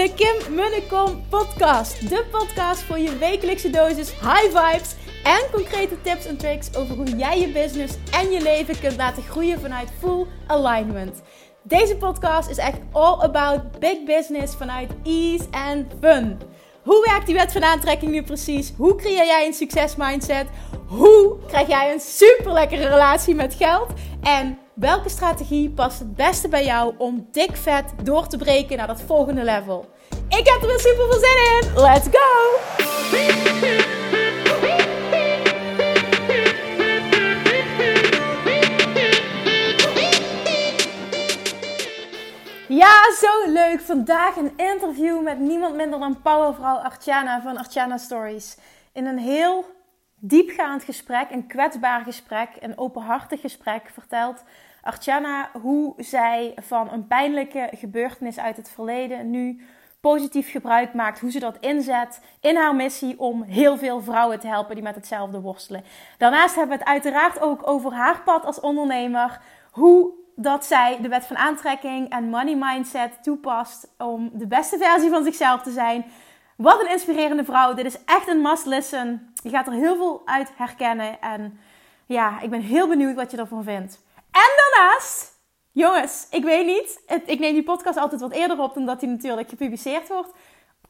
de Kim Munnekom podcast. De podcast voor je wekelijkse dosis high vibes en concrete tips en tricks over hoe jij je business en je leven kunt laten groeien vanuit full alignment. Deze podcast is echt all about big business vanuit ease and fun. Hoe werkt die wet van aantrekking nu precies? Hoe creëer jij een succesmindset? Hoe krijg jij een super lekkere relatie met geld? En welke strategie past het beste bij jou om dik vet door te breken naar dat volgende level? Ik heb er weer super veel zin in. Let's go! Ja, zo leuk. Vandaag een interview met niemand minder dan powervrouw Artjana van Artjana Stories. In een heel diepgaand gesprek, een kwetsbaar gesprek, een openhartig gesprek vertelt Artjana hoe zij van een pijnlijke gebeurtenis uit het verleden nu positief gebruik maakt, hoe ze dat inzet in haar missie om heel veel vrouwen te helpen die met hetzelfde worstelen. Daarnaast hebben we het uiteraard ook over haar pad als ondernemer, hoe dat zij de wet van aantrekking en money mindset toepast om de beste versie van zichzelf te zijn. Wat een inspirerende vrouw. Dit is echt een must listen. Je gaat er heel veel uit herkennen. En ja, ik ben heel benieuwd wat je ervan vindt. En daarnaast, jongens, ik weet niet. ik neem die podcast altijd wat eerder op dan dat die natuurlijk gepubliceerd wordt.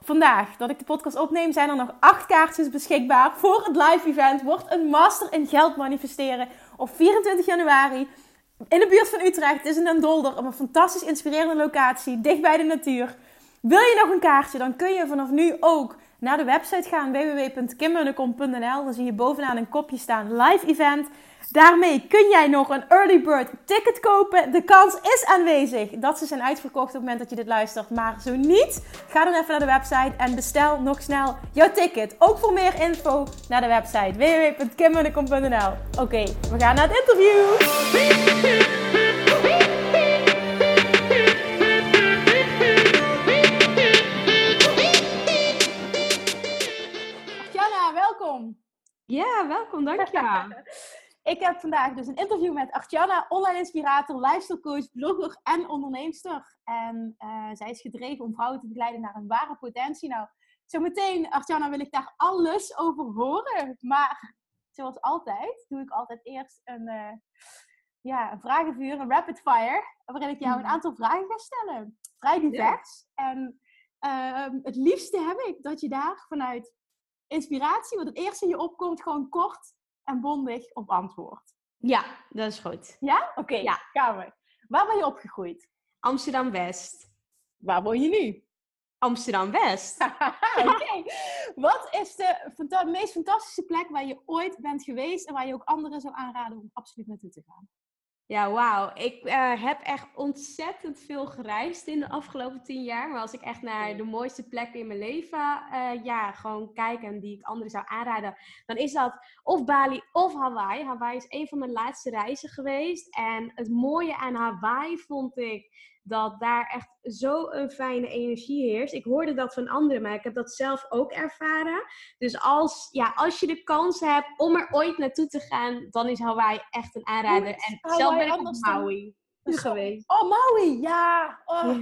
Vandaag, dat ik de podcast opneem, zijn er nog acht kaartjes beschikbaar voor het live event. Wordt een master in geld manifesteren op 24 januari in de buurt van Utrecht. Het is in Den Dolder, op een fantastisch inspirerende locatie, dicht bij de natuur. Wil je nog een kaartje, dan kun je vanaf nu ook naar de website gaan www.kimmunnekom.nl. Dan zie je bovenaan een kopje staan live event. Daarmee kun jij nog een early bird ticket kopen. De kans is aanwezig dat ze zijn uitverkocht op het moment dat je dit luistert. Maar zo niet, ga dan even naar de website en bestel nog snel jouw ticket. Ook voor meer info naar de website www.kimmunnekom.nl. Oké, we gaan naar het interview. welkom. Ja, welkom, dank je. Ik heb vandaag dus een interview met Artjana, online inspirator, lifestyle coach, blogger en onderneemster. En uh, zij is gedreven om vrouwen te begeleiden naar een ware potentie. Nou, zometeen, Artjana, wil ik daar alles over horen. Maar zoals altijd, doe ik altijd eerst een, uh, ja, een vragenvuur, een rapid fire. Waarin ik jou een mhm. aantal vragen ga stellen. Vrij divers. En uh, het liefste heb ik dat je daar vanuit inspiratie, wat het eerste in je opkomt, gewoon kort en bondig op antwoord. Ja, dat is goed. Ja? Oké, ja. gaan we. Waar ben je opgegroeid? Amsterdam-West. Waar woon je nu? Amsterdam-West. Oké. Wat is de meest fantastische plek waar je ooit bent geweest en waar je ook anderen zou aanraden om absoluut naartoe te gaan? Ja, wauw. Ik uh, heb echt ontzettend veel gereisd in de afgelopen tien jaar. Maar als ik echt naar de mooiste plekken in mijn leven uh, ja, gewoon kijk en die ik anderen zou aanraden, dan is dat of Bali of Hawaii. Hawaii is een van mijn laatste reizen geweest. En het mooie aan Hawaii vond ik dat daar echt zo een fijne energie heerst. Ik hoorde dat van anderen, maar ik heb dat zelf ook ervaren. Dus als, ja, als je de kans hebt om er ooit naartoe te gaan, dan is Hawaii echt een aanrader. En zelf ben ik op Maui geweest. Oh, Maui, ja. Oh.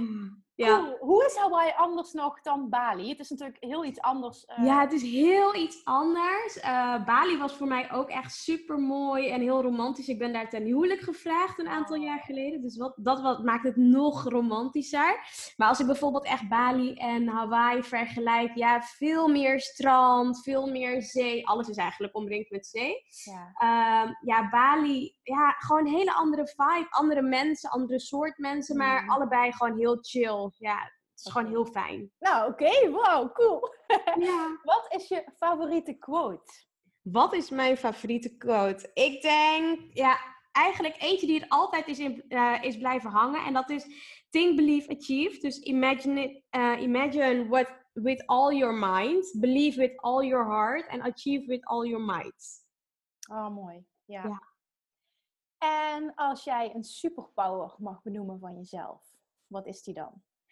Ja. Hoe is Hawaii anders nog dan Bali? Het is natuurlijk heel iets anders. Uh... Ja, het is heel iets anders. Uh, Bali was voor mij ook echt super mooi en heel romantisch. Ik ben daar ten huwelijk gevraagd een aantal oh. jaar geleden. Dus wat, dat wat, maakt het nog romantischer. Maar als ik bijvoorbeeld echt Bali en Hawaii vergelijk, ja, veel meer strand, veel meer zee. Alles is eigenlijk omringd met zee. Ja, uh, ja Bali, ja, gewoon een hele andere vibe. Andere mensen, andere soort mensen, maar mm. allebei gewoon heel chill ja, het is gewoon heel fijn. Nou, oké. Wow, cool. Ja. Wat is je favoriete quote? Wat is mijn favoriete quote? Ik denk, ja, eigenlijk eentje die er altijd is, in, uh, is blijven hangen. En dat is think, believe, achieve. Dus imagine, it, uh, imagine what with all your mind. Believe with all your heart. And achieve with all your might. Oh, mooi. Ja. ja. En als jij een superpower mag benoemen van jezelf, wat is die dan?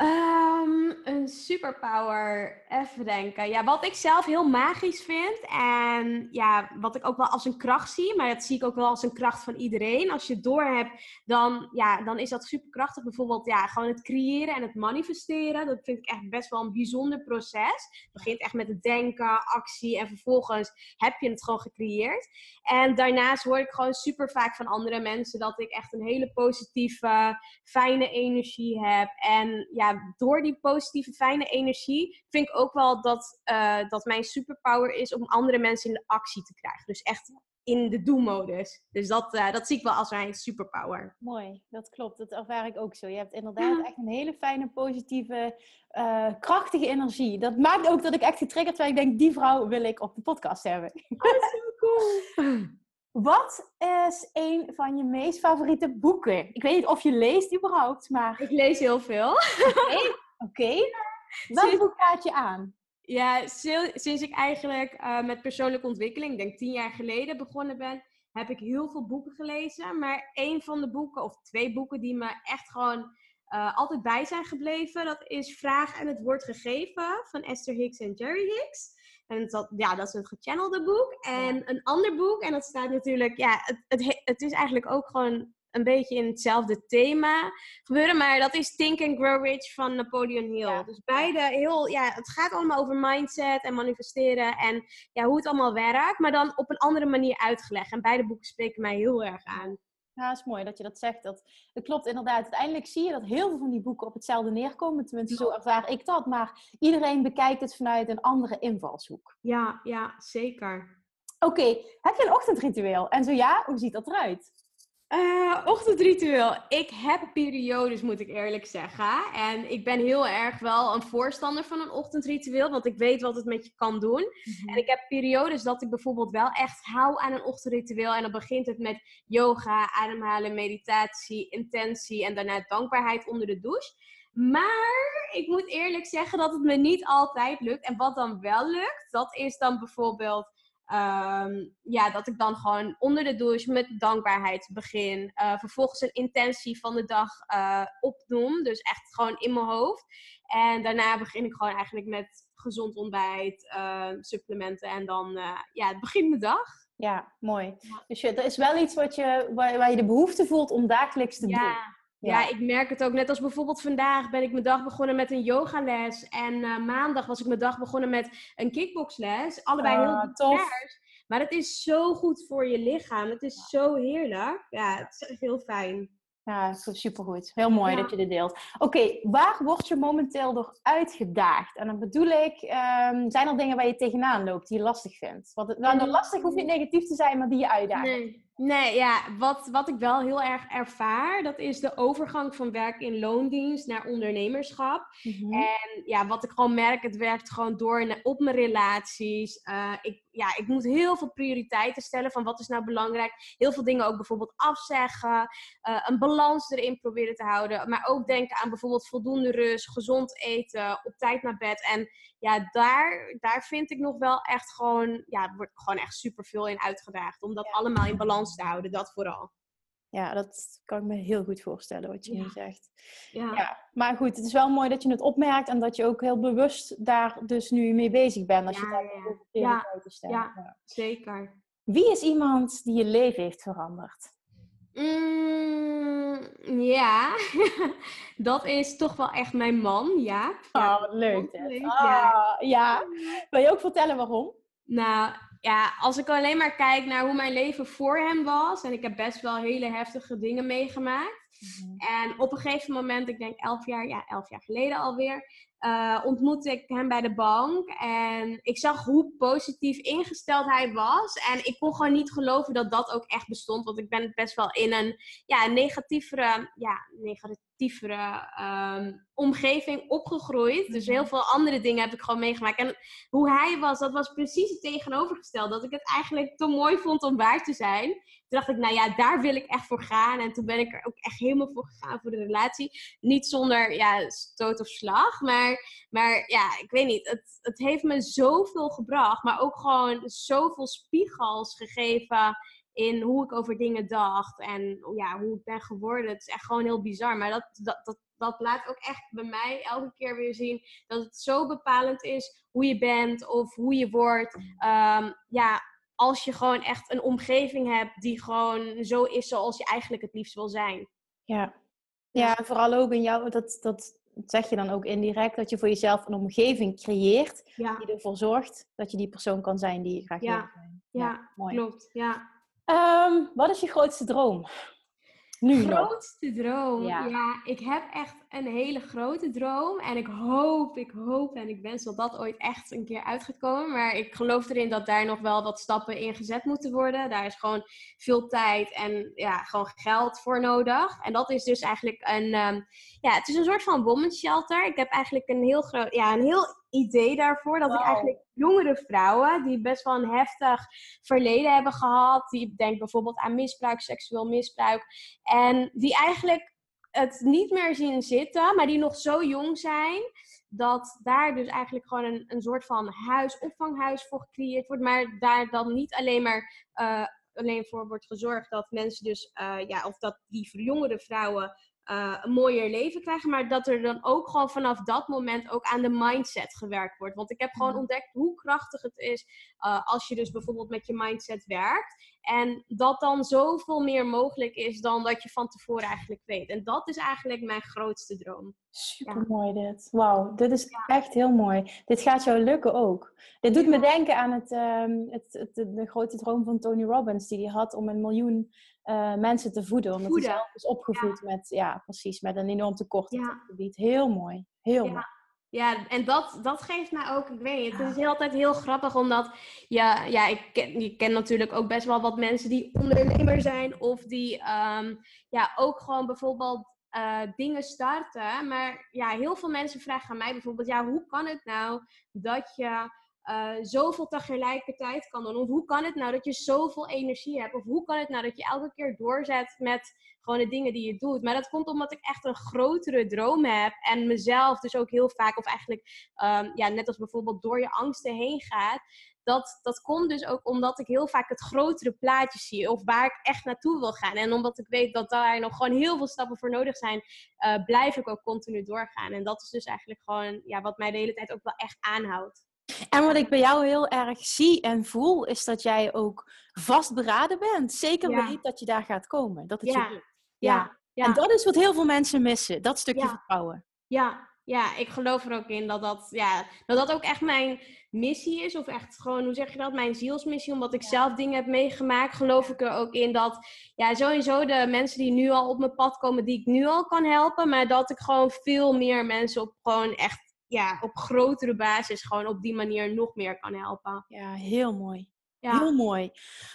Um, een superpower, even denken. Ja, wat ik zelf heel magisch vind en ja, wat ik ook wel als een kracht zie, maar dat zie ik ook wel als een kracht van iedereen. Als je het door hebt, dan, ja, dan is dat superkrachtig. Bijvoorbeeld ja, gewoon het creëren en het manifesteren. Dat vind ik echt best wel een bijzonder proces. Het begint echt met het denken, actie en vervolgens heb je het gewoon gecreëerd. En daarnaast hoor ik gewoon super vaak van andere mensen dat ik echt een hele positieve, fijne energie heb. En ja, door die positieve, fijne energie vind ik ook wel dat, uh, dat mijn superpower is om andere mensen in de actie te krijgen. Dus echt in de do-modus. Dus dat, uh, dat zie ik wel als mijn superpower. Mooi, dat klopt. Dat ervaar ik ook zo. Je hebt inderdaad echt een hele fijne, positieve, uh, krachtige energie. Dat maakt ook dat ik echt getriggerd ben. Ik denk, die vrouw wil ik op de podcast hebben. Oh, zo cool. Wat is een van je meest favoriete boeken? Ik weet niet of je leest überhaupt, maar... Ik lees heel veel. Oké. Okay. Welk boek gaat je aan? Ja, sinds ik eigenlijk uh, met persoonlijke ontwikkeling, ik denk tien jaar geleden begonnen ben, heb ik heel veel boeken gelezen. Maar een van de boeken, of twee boeken die me echt gewoon uh, altijd bij zijn gebleven, dat is Vraag en het Woord Gegeven van Esther Hicks en Jerry Hicks. En dat, ja, dat is een gechannelde boek. En een ander boek, en dat staat natuurlijk, ja, het, het, het is eigenlijk ook gewoon een beetje in hetzelfde thema gebeuren. Maar dat is Think and Grow Rich van Napoleon Hill. Dus beide heel, ja, het gaat allemaal over mindset en manifesteren en ja, hoe het allemaal werkt. Maar dan op een andere manier uitgelegd. En beide boeken spreken mij heel erg aan. Ja, is mooi dat je dat zegt. Dat, dat klopt inderdaad. Uiteindelijk zie je dat heel veel van die boeken op hetzelfde neerkomen. Tenminste, zo ervaar ik dat. Maar iedereen bekijkt het vanuit een andere invalshoek. Ja, ja zeker. Oké, heb je een ochtendritueel? En zo ja, hoe ziet dat eruit? Uh, ochtendritueel. Ik heb periodes, moet ik eerlijk zeggen. En ik ben heel erg wel een voorstander van een ochtendritueel, want ik weet wat het met je kan doen. Mhm. En ik heb periodes dat ik bijvoorbeeld wel echt hou aan een ochtendritueel. En dan begint het met yoga, ademhalen, meditatie, intentie en daarna dankbaarheid onder de douche. Maar ik moet eerlijk zeggen dat het me niet altijd lukt. En wat dan wel lukt, dat is dan bijvoorbeeld Um, ja, dat ik dan gewoon onder de douche met dankbaarheid begin. Uh, vervolgens een intentie van de dag uh, opnoem. Dus echt gewoon in mijn hoofd. En daarna begin ik gewoon eigenlijk met gezond ontbijt, uh, supplementen. En dan, ja, het begint mijn dag. Ja, mooi. Dus je, er is wel iets wat je, waar, waar je de behoefte voelt om dagelijks te ja. doen. Ja. ik merk het ook. Net als bijvoorbeeld vandaag ben ik mijn dag begonnen met een yogales. En uh, maandag was ik mijn dag begonnen met een kickboxles. Allebei heel Ah, tof. Maar het is zo goed voor je lichaam. Het is zo heerlijk. Ja, het is echt heel fijn. Ja, supergoed. Heel mooi Ja. dat je dit deelt. Oké, waar word je momenteel door uitgedaagd? En dan bedoel ik, ehm, zijn er dingen waar je tegenaan loopt die je lastig vindt? Want het, nou, Mm. lastig hoeft niet negatief te zijn, maar die je uitdagen. Nee, nee ja, wat, wat ik wel heel erg ervaar, dat is de overgang van werk in loondienst naar ondernemerschap. Mhm. En ja, wat ik gewoon merk, het werkt gewoon door op mijn relaties. Eh, ik, ja, ik moet heel veel prioriteiten stellen van wat is nou belangrijk. Heel veel dingen ook bijvoorbeeld afzeggen. eh, een balans erin proberen te houden. Maar ook denken aan bijvoorbeeld voldoende rust, gezond eten, op tijd naar bed. En ja, daar, daar vind ik nog wel echt gewoon, ja, wordt gewoon echt super veel in uitgedaagd. Om dat allemaal in balans te houden, dat vooral. Ja, dat kan ik me heel goed voorstellen wat je Ja. nu zegt. Ja. Ja, maar goed, het is wel mooi dat je het opmerkt en dat je ook heel bewust daar dus nu mee bezig bent. Als je Ja, daar ja, ja. over prioriteiten stelt. Ja. Ja. Zeker. Wie is iemand die je leven heeft veranderd? Mm, ja, dat is toch wel echt mijn man, ja. Oh, wat leuk dit. Ah, ja. ja. Wil je ook vertellen waarom? Nou, ja, als ik alleen maar kijk naar hoe mijn leven voor hem was, en ik heb best wel hele heftige dingen meegemaakt. En op een gegeven moment, ik denk elf jaar, ja, elf jaar geleden alweer, eh, ontmoette ik hem bij de bank. En ik zag hoe positief ingesteld hij was. En ik kon gewoon niet geloven dat dat ook echt bestond. Want ik ben best wel in een ja, negatievere, ja, ehm, omgeving opgegroeid. Dus heel veel andere dingen heb ik gewoon meegemaakt. En hoe hij was, dat was precies het tegenovergestelde. Dat ik het eigenlijk te mooi vond om waar te zijn. Toen dacht ik, nou ja, daar wil ik echt voor gaan. En toen ben ik er ook echt helemaal voor gegaan voor de relatie. Niet zonder ja, stoot of slag. Maar, maar ja, ik weet niet. Het, het heeft me zoveel gebracht. Maar ook gewoon zoveel spiegels gegeven in hoe ik over dingen dacht. En ja, hoe ik ben geworden. Het is echt gewoon heel bizar. Maar dat, dat, dat, dat laat ook echt bij mij elke keer weer zien dat het zo bepalend is hoe je bent of hoe je wordt. Ehm, ja, als je gewoon echt een omgeving hebt die gewoon zo is zoals je eigenlijk het liefst wil zijn. Ja, ja vooral ook in jou, dat, dat zeg je dan ook indirect, dat je voor jezelf een omgeving creëert die ervoor zorgt dat je die persoon kan zijn die je graag wil zijn. Ja, ja klopt. Ja. Um, wat is je grootste droom? Nu grootste droom? Ja. ik heb echt een hele grote droom. En ik hoop, ik hoop en ik wens dat dat ooit echt een keer uit gaat komen. Maar ik geloof erin dat daar nog wel wat stappen in gezet moeten worden. Daar is gewoon veel tijd en ja, gewoon geld voor nodig. En dat is dus eigenlijk een, um, ja, het is een soort van women's shelter. Ik heb eigenlijk een heel groot, ja, een heel idee daarvoor. Dat ik eigenlijk jongere vrouwen die best wel een heftig verleden hebben gehad. Die denk bijvoorbeeld aan misbruik, seksueel misbruik. En die eigenlijk het niet meer zien zitten, maar die nog zo jong zijn. Dat daar dus eigenlijk gewoon een, een soort van huis, opvanghuis voor gecreëerd wordt. Maar daar dan niet alleen maar uh, alleen voor wordt gezorgd dat mensen dus, uh, ja, of dat die jongere vrouwen uh, een mooier leven krijgen. Maar dat er dan ook gewoon vanaf dat moment ook aan de mindset gewerkt wordt. Want ik heb gewoon mhm. ontdekt hoe krachtig het is uh, als je dus bijvoorbeeld met je mindset werkt. En dat dan zoveel meer mogelijk is dan dat je van tevoren eigenlijk weet. En dat is eigenlijk mijn grootste droom. Super mooi dit. Wauw, dit is echt heel mooi. Dit gaat jou lukken ook. Dit doet me denken aan het, um, het, het, de grote droom van Tony Robbins, die hij had om een miljoen uh, mensen te voeden. Omdat voeden. hij zelf is opgevoed met, ja, precies, met een enorm tekort op het gebied. Heel mooi. Heel mooi. Ja, en dat, dat geeft mij ook, ik weet niet, het is heel, altijd heel grappig omdat, ja, ja ik ken, je ken natuurlijk ook best wel wat mensen die ondernemer zijn of die um, ja, ook gewoon bijvoorbeeld uh, dingen starten. Maar ja, heel veel mensen vragen aan mij bijvoorbeeld, ja, hoe kan het nou dat je uh, zoveel tegelijkertijd kan doen? Hoe kan het nou dat je zoveel energie hebt? Of hoe kan het nou dat je elke keer doorzet met gewoon de dingen die je doet? Maar dat komt omdat ik echt een grotere droom heb en mezelf dus ook heel vaak, of eigenlijk um, ja, net als bijvoorbeeld door je angsten heen gaat. Dat, dat komt dus ook omdat ik heel vaak het grotere plaatje zie. Of waar ik echt naartoe wil gaan. En omdat ik weet dat daar nog gewoon heel veel stappen voor nodig zijn, uh, blijf ik ook continu doorgaan. En dat is dus eigenlijk gewoon ja, wat mij de hele tijd ook wel echt aanhoudt. En wat ik bij jou heel erg zie en voel, is dat jij ook vastberaden bent. Zeker ja. weet dat je daar gaat komen. Dat het ja. je lukt. Ja. ja. En dat is wat heel veel mensen missen. Dat stukje vertrouwen. Ja. ja, ik geloof er ook in dat dat, ja, dat dat ook echt mijn missie is. Of echt gewoon, hoe zeg je dat, mijn zielsmissie. Omdat ik zelf dingen heb meegemaakt, geloof ik er ook in dat, ja, sowieso de mensen die nu al op mijn pad komen, die ik nu al kan helpen. Maar dat ik gewoon veel meer mensen op gewoon echt ja, op grotere basis gewoon op die manier nog meer kan helpen. Ja, heel mooi. Ja. Heel mooi.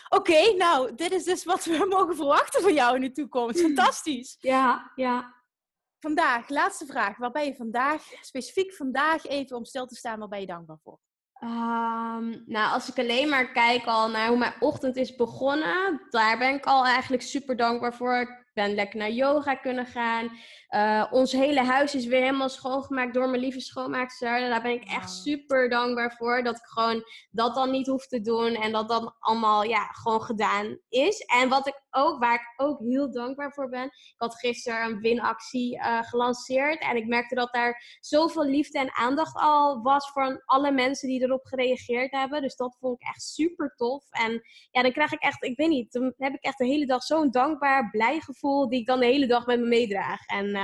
Oké, nou, dit is dus wat we mogen verwachten van jou in de toekomst. Fantastisch. Ja, ja. Vandaag, laatste vraag. Waar ben je vandaag, specifiek vandaag even om stil te staan, waar ben je dankbaar voor? Um, nou, als ik alleen maar kijk al naar hoe mijn ochtend is begonnen, daar ben ik al eigenlijk super dankbaar voor ben lekker naar yoga kunnen gaan. Uh, ons hele huis is weer helemaal schoongemaakt door mijn lieve schoonmaakster. Daar ben ik echt super dankbaar voor. Dat ik gewoon dat dan niet hoef te doen. En dat dan allemaal ja, gewoon gedaan is. En wat ik ook, waar ik ook heel dankbaar voor ben. Ik had gisteren een winactie uh, gelanceerd. En ik merkte dat daar zoveel liefde en aandacht al was voor alle mensen die erop gereageerd hebben. Dus dat vond ik echt super tof. En ja, dan krijg ik echt, ik weet niet, dan heb ik echt de hele dag zo'n dankbaar, blij gevoel. Die ik dan de hele dag met me meedraag. En uh,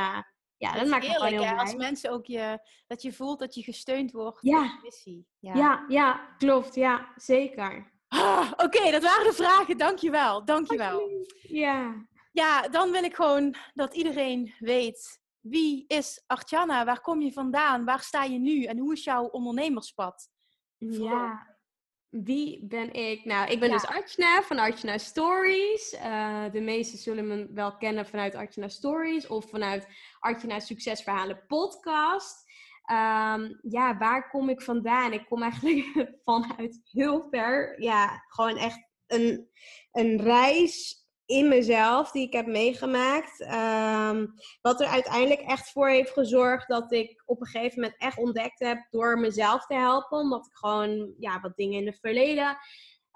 ja, dat, maakt me gewoon heel blij. Als mensen ook je, dat je voelt dat je gesteund wordt ja. missie. Ja. ja, ja, klopt. Ja, zeker. Ah, Oké, dat waren de vragen. Dankjewel. Dankjewel. Ja. Ja, dan wil ik gewoon dat iedereen weet. Wie is Artjana? Waar kom je vandaan? Waar sta je nu? En hoe is jouw ondernemerspad? Ja, wie ben ik? Nou, ik ben dus Artjana van Artjana Stories. Uh, de meesten zullen me wel kennen vanuit Artjana Stories of vanuit Artjana Succesverhalen podcast. Um, ja, waar kom ik vandaan? Ik kom eigenlijk vanuit heel ver. Ja, gewoon echt een, een reis in mezelf die ik heb meegemaakt. Um, wat er uiteindelijk echt voor heeft gezorgd dat ik op een gegeven moment echt ontdekt heb door mezelf te helpen. Omdat ik gewoon ja, wat dingen in het verleden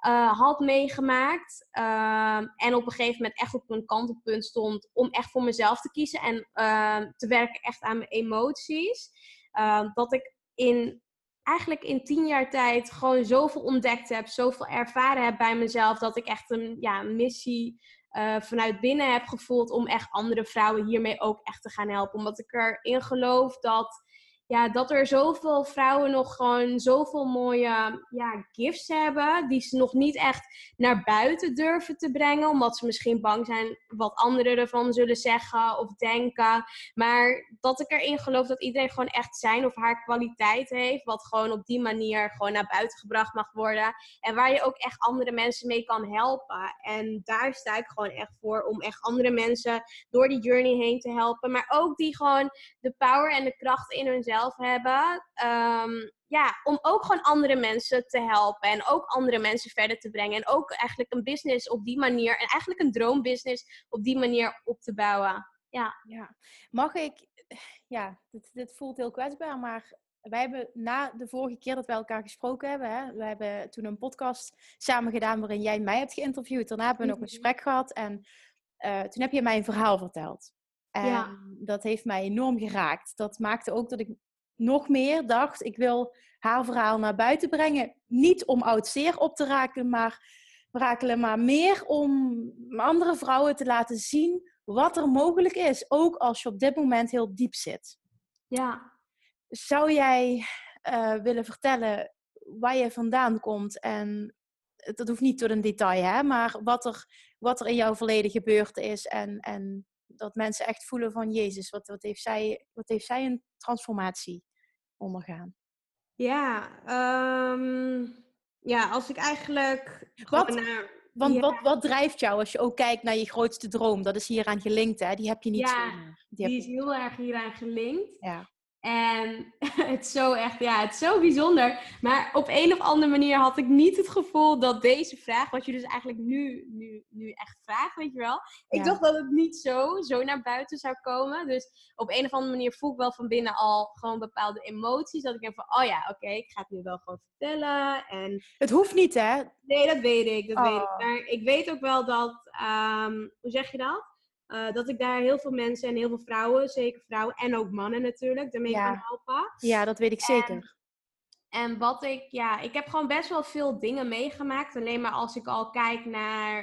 uh, had meegemaakt. Ehm, en op een gegeven moment echt op een kantelpunt stond om echt voor mezelf te kiezen en ehm, te werken echt aan mijn emoties. Ehm, dat ik in eigenlijk in tien jaar tijd gewoon zoveel ontdekt heb, zoveel ervaren heb bij mezelf, dat ik echt een ja, missie uh, vanuit binnen heb gevoeld om echt andere vrouwen hiermee ook echt te gaan helpen. Omdat ik erin geloof dat ja, dat er zoveel vrouwen nog gewoon zoveel mooie ja, gifts hebben. Die ze nog niet echt naar buiten durven te brengen. Omdat ze misschien bang zijn wat anderen ervan zullen zeggen of denken. Maar dat ik erin geloof dat iedereen gewoon echt zijn of haar kwaliteit heeft. Wat gewoon op die manier gewoon naar buiten gebracht mag worden. En waar je ook echt andere mensen mee kan helpen. En daar sta ik gewoon echt voor. Om echt andere mensen door die journey heen te helpen. Maar ook die gewoon de power en de kracht in hunzelf hebben. Ehm, ja, om ook gewoon andere mensen te helpen. En ook andere mensen verder te brengen. En ook eigenlijk een business op die manier. En eigenlijk een droombusiness op die manier op te bouwen. Ja. ja. Mag ik. Ja, dit, dit voelt heel kwetsbaar. Maar wij hebben na de vorige keer dat we elkaar gesproken hebben, hè, we hebben toen een podcast samen gedaan waarin jij mij hebt geïnterviewd. Daarna hebben we nog een mhm. gesprek gehad en uh, toen heb je mij een verhaal verteld. En ja. dat heeft mij enorm geraakt. Dat maakte ook dat ik nog meer dacht, ik wil haar verhaal naar buiten brengen. Niet om oud zeer op te raken, maar, rakelen, maar meer om andere vrouwen te laten zien wat er mogelijk is. Ook als je op dit moment heel diep zit. Ja. Zou jij uh, willen vertellen waar je vandaan komt en dat hoeft niet tot een detail, hè, maar wat er, wat er in jouw verleden gebeurd is en, en dat mensen echt voelen van Jezus, wat, wat, heeft zij, wat heeft zij een transformatie ondergaan? Ja, um, ja als ik eigenlijk. Wat, naar, want wat, wat drijft jou als je ook kijkt naar je grootste droom? Dat is hieraan gelinkt, hè? Die heb je niet ja, Die, die is heel erg hieraan gelinkt. Ja. En het is zo echt, ja, het is zo bijzonder. Maar op een of andere manier had ik niet het gevoel dat deze vraag, wat je dus eigenlijk nu, nu, nu echt vraagt, weet je wel. Ik dacht dat het niet zo, zo naar buiten zou komen. Dus op een of andere manier voel ik wel van binnen al gewoon bepaalde emoties. Dat ik denk van, oh ja, oké, ik ga het nu wel gewoon vertellen. En... Het hoeft niet, hè? Nee, dat weet ik, dat weet ik. Oh. Maar ik weet ook wel dat, um, hoe zeg je dat? Uh, dat ik daar heel veel mensen en heel veel vrouwen, zeker vrouwen en ook mannen natuurlijk, daarmee kan helpen. Ja, dat weet ik zeker. En wat ik, ja, ik heb gewoon best wel veel dingen meegemaakt. Alleen maar als ik al kijk naar,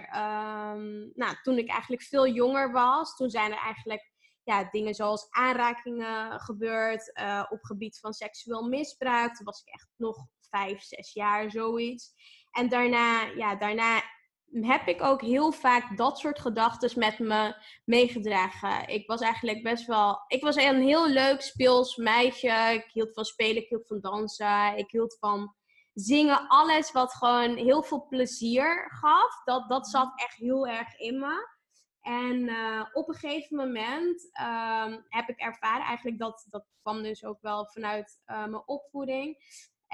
um, nou, toen ik eigenlijk veel jonger was, toen zijn er eigenlijk ja, dingen zoals aanrakingen gebeurd uh, op gebied van seksueel misbruik. Toen was ik echt nog vijf, zes jaar, zoiets. En daarna, ja, daarna heb ik ook heel vaak dat soort gedachten met me meegedragen. Ik was eigenlijk best wel. Ik was een heel leuk speels meisje. Ik hield van spelen, ik hield van dansen, ik hield van zingen. Alles wat gewoon heel veel plezier gaf. Dat, dat zat echt heel erg in me. En uh, op een gegeven moment um, heb ik ervaren, eigenlijk dat, dat kwam dus ook wel vanuit uh, mijn opvoeding.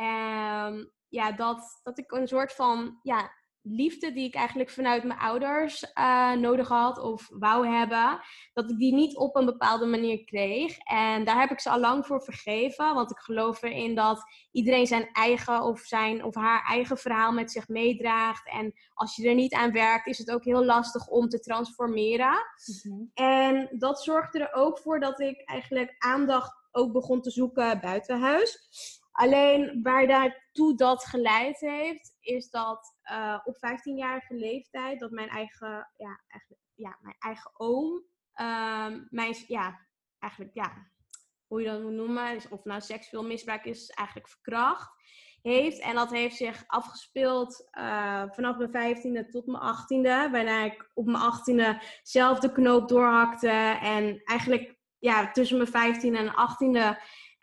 Um, ja, dat, dat ik een soort van ja, liefde die ik eigenlijk vanuit mijn ouders uh, nodig had of wou hebben, dat ik die niet op een bepaalde manier kreeg. En daar heb ik ze al lang voor vergeven, want ik geloof erin dat iedereen zijn eigen of zijn of haar eigen verhaal met zich meedraagt. En als je er niet aan werkt, is het ook heel lastig om te transformeren. Mhm. En dat zorgde er ook voor dat ik eigenlijk aandacht ook begon te zoeken buiten huis. Alleen waar daartoe dat geleid heeft, is dat uh, op 15-jarige leeftijd, dat mijn eigen, ja, eigenlijk, ja, mijn eigen oom, uh, mijn, ja, eigenlijk, ja, hoe je dat moet noemen, of nou seksueel misbruik is, eigenlijk verkracht heeft. En dat heeft zich afgespeeld uh, vanaf mijn vijftiende tot mijn achttiende. Waarna ik op mijn achttiende zelf de knoop doorhakte. En eigenlijk ja, tussen mijn vijftiende en achttiende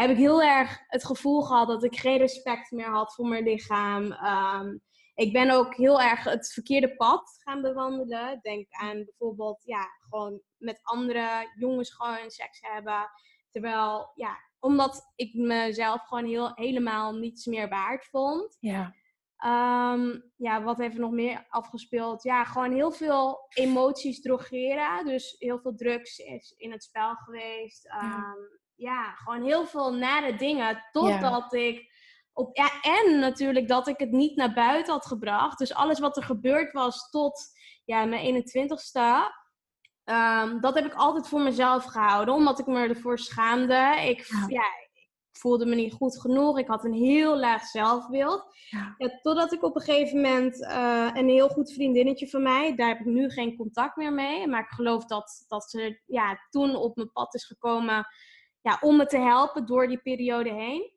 heb ik heel erg het gevoel gehad dat ik geen respect meer had voor mijn lichaam. Um, ik ben ook heel erg het verkeerde pad gaan bewandelen. Denk aan bijvoorbeeld, ja, gewoon met andere jongens gewoon seks hebben. Terwijl, ja, omdat ik mezelf gewoon heel, helemaal niets meer waard vond. Ja. Um, ja, wat heeft er nog meer afgespeeld? Ja, gewoon heel veel emoties drogeren. Dus heel veel drugs is in het spel geweest. Um, ja. Ja. gewoon heel veel nare dingen. Totdat ik op, ja, en natuurlijk dat ik het niet naar buiten had gebracht. Dus alles wat er gebeurd was tot ja, mijn 21ste, um, dat heb ik altijd voor mezelf gehouden. Omdat ik me ervoor schaamde. Ik, ja. ik voelde me niet goed genoeg. Ik had een heel laag zelfbeeld. Ja. totdat ik op een gegeven moment uh, een heel goed vriendinnetje van mij, daar heb ik nu geen contact meer mee. Maar ik geloof dat, dat ze ja, toen op mijn pad is gekomen ja, om me te helpen door die periode heen.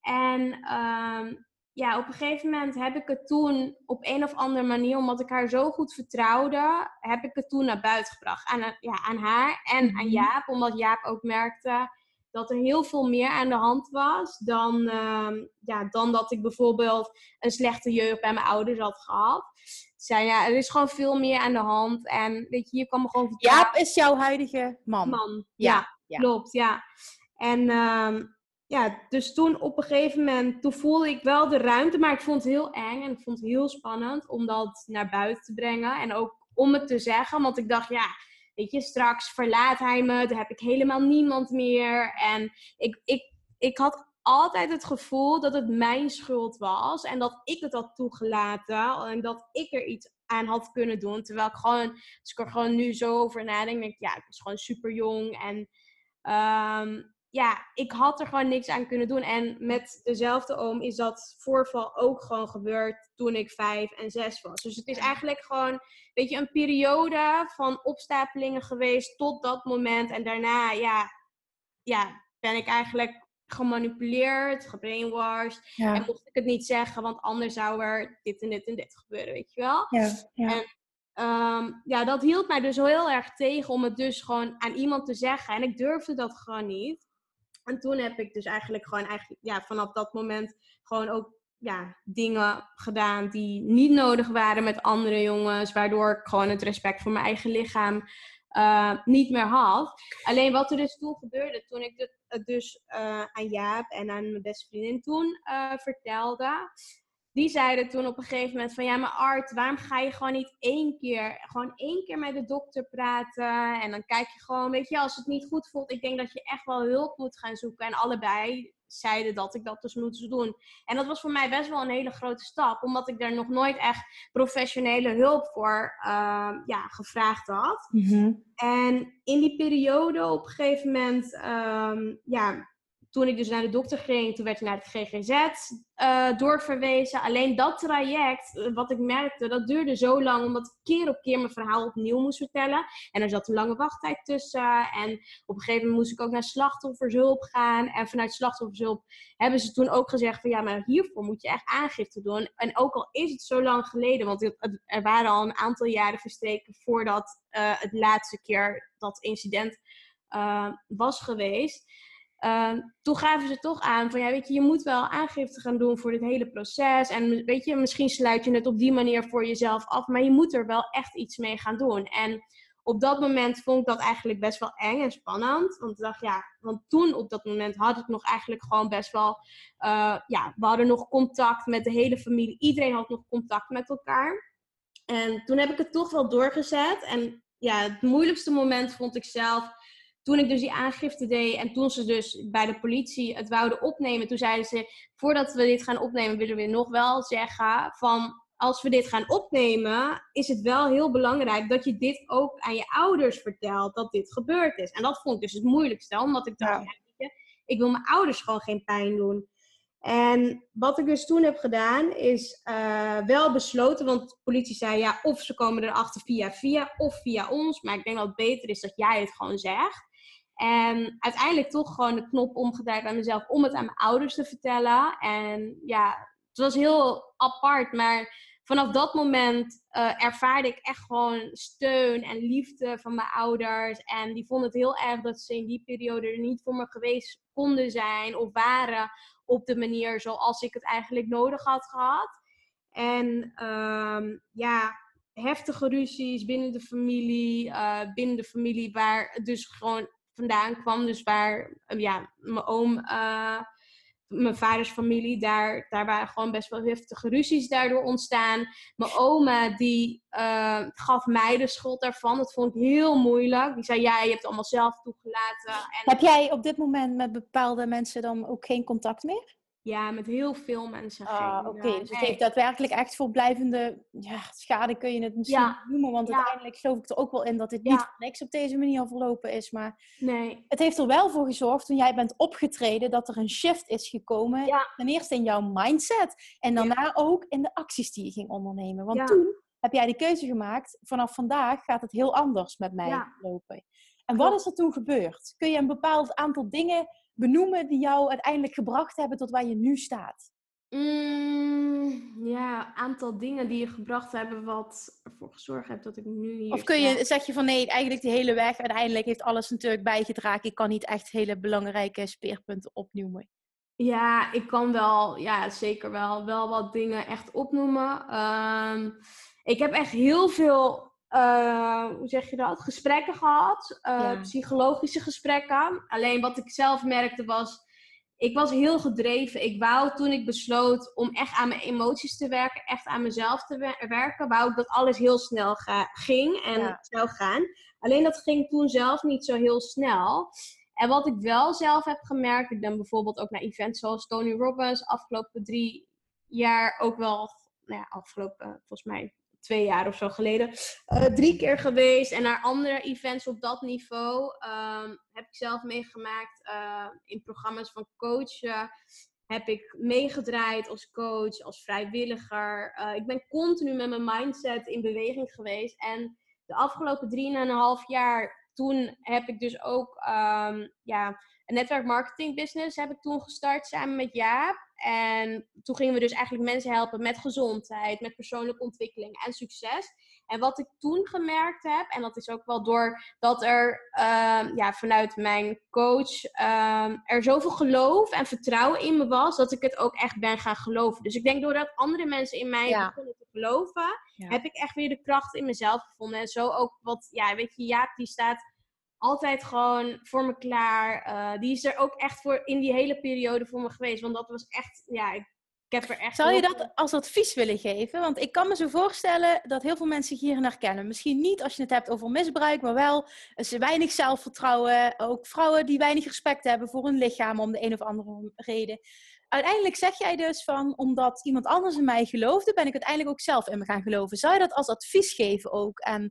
En ehm, ja, op een gegeven moment heb ik het toen op een of andere manier, omdat ik haar zo goed vertrouwde, heb ik het toen naar buiten gebracht. Aan, ja, aan haar en aan mhm. Jaap, omdat Jaap ook merkte dat er heel veel meer aan de hand was dan, uh, ja, dan dat ik bijvoorbeeld een slechte jeugd bij mijn ouders had gehad. Zei ja, er is gewoon veel meer aan de hand. En weet je, je kan me gewoon vertrouwen. Jaap is jouw huidige man. Man, ja, ja. Klopt, ja. En uh, ja, dus toen op een gegeven moment, toen voelde ik wel de ruimte, maar ik vond het heel eng en ik vond het heel spannend om dat naar buiten te brengen. En ook om het te zeggen, want ik dacht, ja, weet je, straks verlaat hij me, dan heb ik helemaal niemand meer. En ik, ik, ik had altijd het gevoel dat het mijn schuld was en dat ik het had toegelaten en dat ik er iets aan had kunnen doen. Terwijl ik gewoon, als ik er gewoon nu zo over nadenk, denk ik, ja, ik was gewoon super jong en um, ja, ik had er gewoon niks aan kunnen doen. En met dezelfde oom is dat voorval ook gewoon gebeurd toen ik vijf en zes was. Dus het is eigenlijk gewoon, weet je, een periode van opstapelingen geweest tot dat moment. En daarna, ja, ja ben ik eigenlijk gemanipuleerd, gebrainwashed. En mocht ik het niet zeggen, want anders zou er dit en dit en dit gebeuren, weet je wel. Ja, ja. En ehm, ja, dat hield mij dus heel erg tegen om het dus gewoon aan iemand te zeggen. En ik durfde dat gewoon niet. En toen heb ik dus eigenlijk gewoon eigenlijk, ja, vanaf dat moment gewoon ook ja, dingen gedaan die niet nodig waren met andere jongens. Waardoor ik gewoon het respect voor mijn eigen lichaam uh, niet meer had. Alleen wat er dus toen gebeurde, toen ik het dus uh, aan Jaap en aan mijn beste vriendin toen uh, vertelde die zeiden toen op een gegeven moment van ja, maar Art, waarom ga je gewoon niet één keer, gewoon één keer met de dokter praten en dan kijk je gewoon, weet je, als het niet goed voelt, ik denk dat je echt wel hulp moet gaan zoeken. En allebei zeiden dat ik dat dus moet doen. En dat was voor mij best wel een hele grote stap, omdat ik daar nog nooit echt professionele hulp voor uh, ja, gevraagd had. Mhm. En in die periode op een gegeven moment, um, ja, toen ik dus naar de dokter ging, toen werd ik naar het GGZ uh, eh, doorverwezen. Alleen dat traject, eh, wat ik merkte, dat duurde zo lang, omdat ik keer op keer mijn verhaal opnieuw moest vertellen. En er zat een lange wachttijd tussen. En op een gegeven moment moest ik ook naar slachtoffershulp gaan. En vanuit slachtoffershulp hebben ze toen ook gezegd van ja, maar hiervoor moet je echt aangifte doen. En ook al is het zo lang geleden, want er waren al een aantal jaren verstreken voordat uh, het laatste keer dat incident was geweest uh, toen gaven ze toch aan van ja, weet je, je moet wel aangifte gaan doen voor dit hele proces. En weet je, misschien sluit je het op die manier voor jezelf af, maar je moet er wel echt iets mee gaan doen. En op dat moment vond ik dat eigenlijk best wel eng en spannend. Want ik dacht, ja, want toen op dat moment had ik nog eigenlijk gewoon best wel, uh, ja, we hadden nog contact met de hele familie. Iedereen had nog contact met elkaar. En toen heb ik het toch wel doorgezet. En ja, het moeilijkste moment vond ik zelf toen ik dus die aangifte deed en toen ze dus bij de politie het wouden opnemen, toen zeiden ze, voordat we dit gaan opnemen, willen we nog wel zeggen van, als we dit gaan opnemen, is het wel heel belangrijk dat je dit ook aan je ouders vertelt, dat dit gebeurd is. En dat vond ik dus het moeilijkste, omdat ik dacht, ja. ik wil mijn ouders gewoon geen pijn doen. En wat ik dus toen heb gedaan, is uh, wel besloten, want de politie zei ja, of ze komen erachter via via of via ons. Maar ik denk dat het beter is dat jij het gewoon zegt. En uiteindelijk toch gewoon de knop omgedraaid bij mezelf om het aan mijn ouders te vertellen. En ja, het was heel apart, maar vanaf dat moment uh, ervaarde ik echt gewoon steun en liefde van mijn ouders. En die vonden het heel erg dat ze in die periode er niet voor me geweest konden zijn of waren op de manier zoals ik het eigenlijk nodig had gehad. En um, ja, heftige ruzies binnen de familie, uh, binnen de familie waar dus gewoon vandaan kwam. Dus waar ehm, ja, mijn oom, uh, mijn vaders familie, daar, daar waren gewoon best wel heftige ruzies daardoor ontstaan. Mijn oma, die uh, gaf mij de schuld daarvan. Dat vond ik heel moeilijk. Die zei, ja, je hebt het allemaal zelf toegelaten. En... Heb jij op dit moment met bepaalde mensen dan ook geen contact meer? Ja, met heel veel mensen Ah, oké. Dus het heeft daadwerkelijk echt voor blijvende ja, schade, kun je het misschien Ja. noemen. Want uiteindelijk geloof ik er ook wel in dat dit niet voor niks op deze manier verlopen is. Maar Nee. het heeft er wel voor gezorgd, toen jij bent opgetreden, dat er een shift is gekomen. Ten eerste in jouw mindset. En daarna ook in de acties die je ging ondernemen. Want toen heb jij de keuze gemaakt, vanaf vandaag gaat het heel anders met mij lopen. En wat is er toen gebeurd? Kun je een bepaald aantal dingen benoemen die jou uiteindelijk gebracht hebben tot waar je nu staat? Mm, ja, aantal dingen die je gebracht hebben wat ervoor gezorgd heeft dat ik nu hier Of kun je, zeg je van nee, eigenlijk de hele weg, uiteindelijk heeft alles natuurlijk bijgedragen. Ik kan niet echt hele belangrijke speerpunten opnoemen. Ja, ik kan wel, ja, zeker wel, wel wat dingen echt opnoemen. Ehm, ik heb echt heel veel, eh, hoe zeg je dat, gesprekken gehad. eh, Ja. Psychologische gesprekken. Alleen wat ik zelf merkte was, ik was heel gedreven. Ik wou toen ik besloot om echt aan mijn emoties te werken, echt aan mezelf te wer- werken, wou ik dat alles heel snel ga- ging en Ja. zou gaan. Alleen dat ging toen zelf niet zo heel snel. En wat ik wel zelf heb gemerkt, ik ben bijvoorbeeld ook naar events zoals Tony Robbins, afgelopen drie jaar ook wel, nou ja, afgelopen volgens mij twee jaar of zo geleden, eh, drie keer geweest. En naar andere events op dat niveau ehm, heb ik zelf meegemaakt eh, in programma's van coachen. Heb ik meegedraaid als coach, als vrijwilliger. Eh, ik ben continu met mijn mindset in beweging geweest. En de afgelopen drieënhalf jaar, toen heb ik dus ook ehm, ja, een netwerk marketing business heb ik toen gestart samen met Jaap. En toen gingen we dus eigenlijk mensen helpen met gezondheid, met persoonlijke ontwikkeling en succes. En wat ik toen gemerkt heb, en dat is ook wel door dat er ehm, ja, vanuit mijn coach ehm, er zoveel geloof en vertrouwen in me was, dat ik het ook echt ben gaan geloven. Dus ik denk doordat andere mensen in mij Ja. begonnen te geloven, Ja. heb ik echt weer de kracht in mezelf gevonden. En zo ook wat, ja, weet je, Jaap die staat altijd gewoon voor me klaar. Eh, die is er ook echt voor in die hele periode voor me geweest. Want dat was echt, ja, ik, ik heb er echt... Zou je dat als advies willen geven? Want ik kan me zo voorstellen dat heel veel mensen zich hierin herkennen. Misschien niet als je het hebt over misbruik, maar wel ze weinig zelfvertrouwen. Ook vrouwen die weinig respect hebben voor hun lichaam om de een of andere reden. Uiteindelijk zeg jij dus van, omdat iemand anders in mij geloofde, ben ik uiteindelijk ook zelf in me gaan geloven. Zou je dat als advies geven ook aan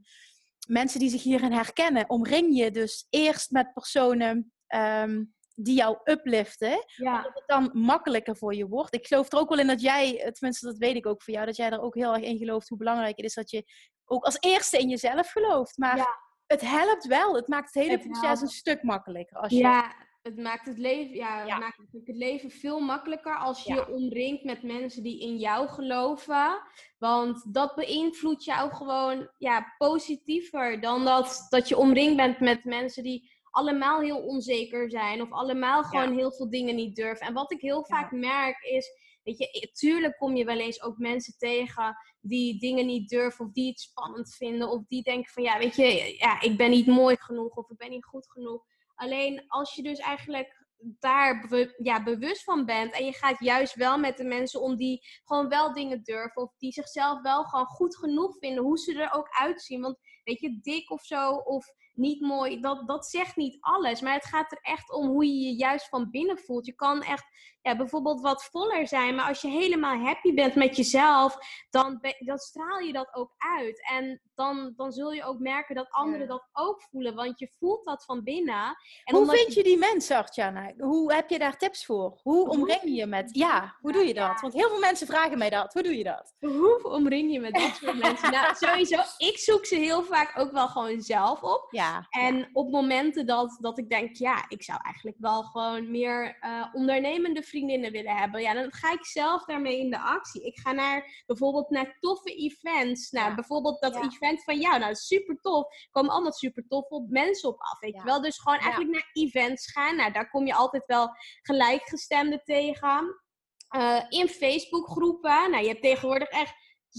mensen die zich hierin herkennen? Omring je dus eerst met personen ehm, die jou upliften Ja, dat het dan makkelijker voor je wordt. Ik geloof er ook wel in dat jij, tenminste dat weet ik ook voor jou, dat jij er ook heel erg in gelooft hoe belangrijk het is dat je ook als eerste in jezelf gelooft. Maar Ja. het helpt wel. Het maakt het hele Het proces helpt. een stuk makkelijker. Als je, ja het maakt het leven, ja, het maakt het leven veel makkelijker als je Ja. je omringt met mensen die in jou geloven. Want dat beïnvloedt jou gewoon ja, positiever dan dat, dat je omringd bent met mensen die allemaal heel onzeker zijn of allemaal gewoon heel veel dingen niet durven. En wat ik heel vaak merk is, weet je, tuurlijk kom je wel eens ook mensen tegen die dingen niet durven of die het spannend vinden of die denken van ja, weet je, ja, ik ben niet mooi genoeg of ik ben niet goed genoeg. Alleen als je dus eigenlijk daar ja, bewust van bent en je gaat juist wel met de mensen om die gewoon wel dingen durven of die zichzelf wel gewoon goed genoeg vinden, hoe ze er ook uitzien. Want weet je, dik of zo of niet mooi, dat, dat zegt niet alles. Maar het gaat er echt om hoe je je juist van binnen voelt. Je kan echt ja, bijvoorbeeld wat voller zijn, maar als je helemaal happy bent met jezelf, dan, dan straal je dat ook uit. En dan, dan zul je ook merken dat anderen Ja. dat ook voelen, want je voelt dat van binnen. En hoe vind je die mensen, Artjana? Hoe heb je daar tips voor? Hoe omring je je met... Ja, hoe doe je dat? Want heel veel mensen vragen mij dat. Hoe doe je dat? Hoe omring je met dit soort mensen? Nou, sowieso, ik zoek ze heel vaak ook wel gewoon zelf op. Ja. En op momenten dat, dat ik denk, ja, ik zou eigenlijk wel gewoon meer eh, ondernemende vriendinnen willen hebben. Ja, dan ga ik zelf daarmee in de actie. Ik ga naar bijvoorbeeld naar toffe events. Nou, Ja. bijvoorbeeld dat event van jou. Nou, super tof. Er komen allemaal super toffe mensen op af. Weet je wel? Dus gewoon eigenlijk naar events gaan. Nou, daar kom je altijd wel gelijkgestemden tegen. Eh, in Facebookgroepen. Nou, je hebt tegenwoordig echt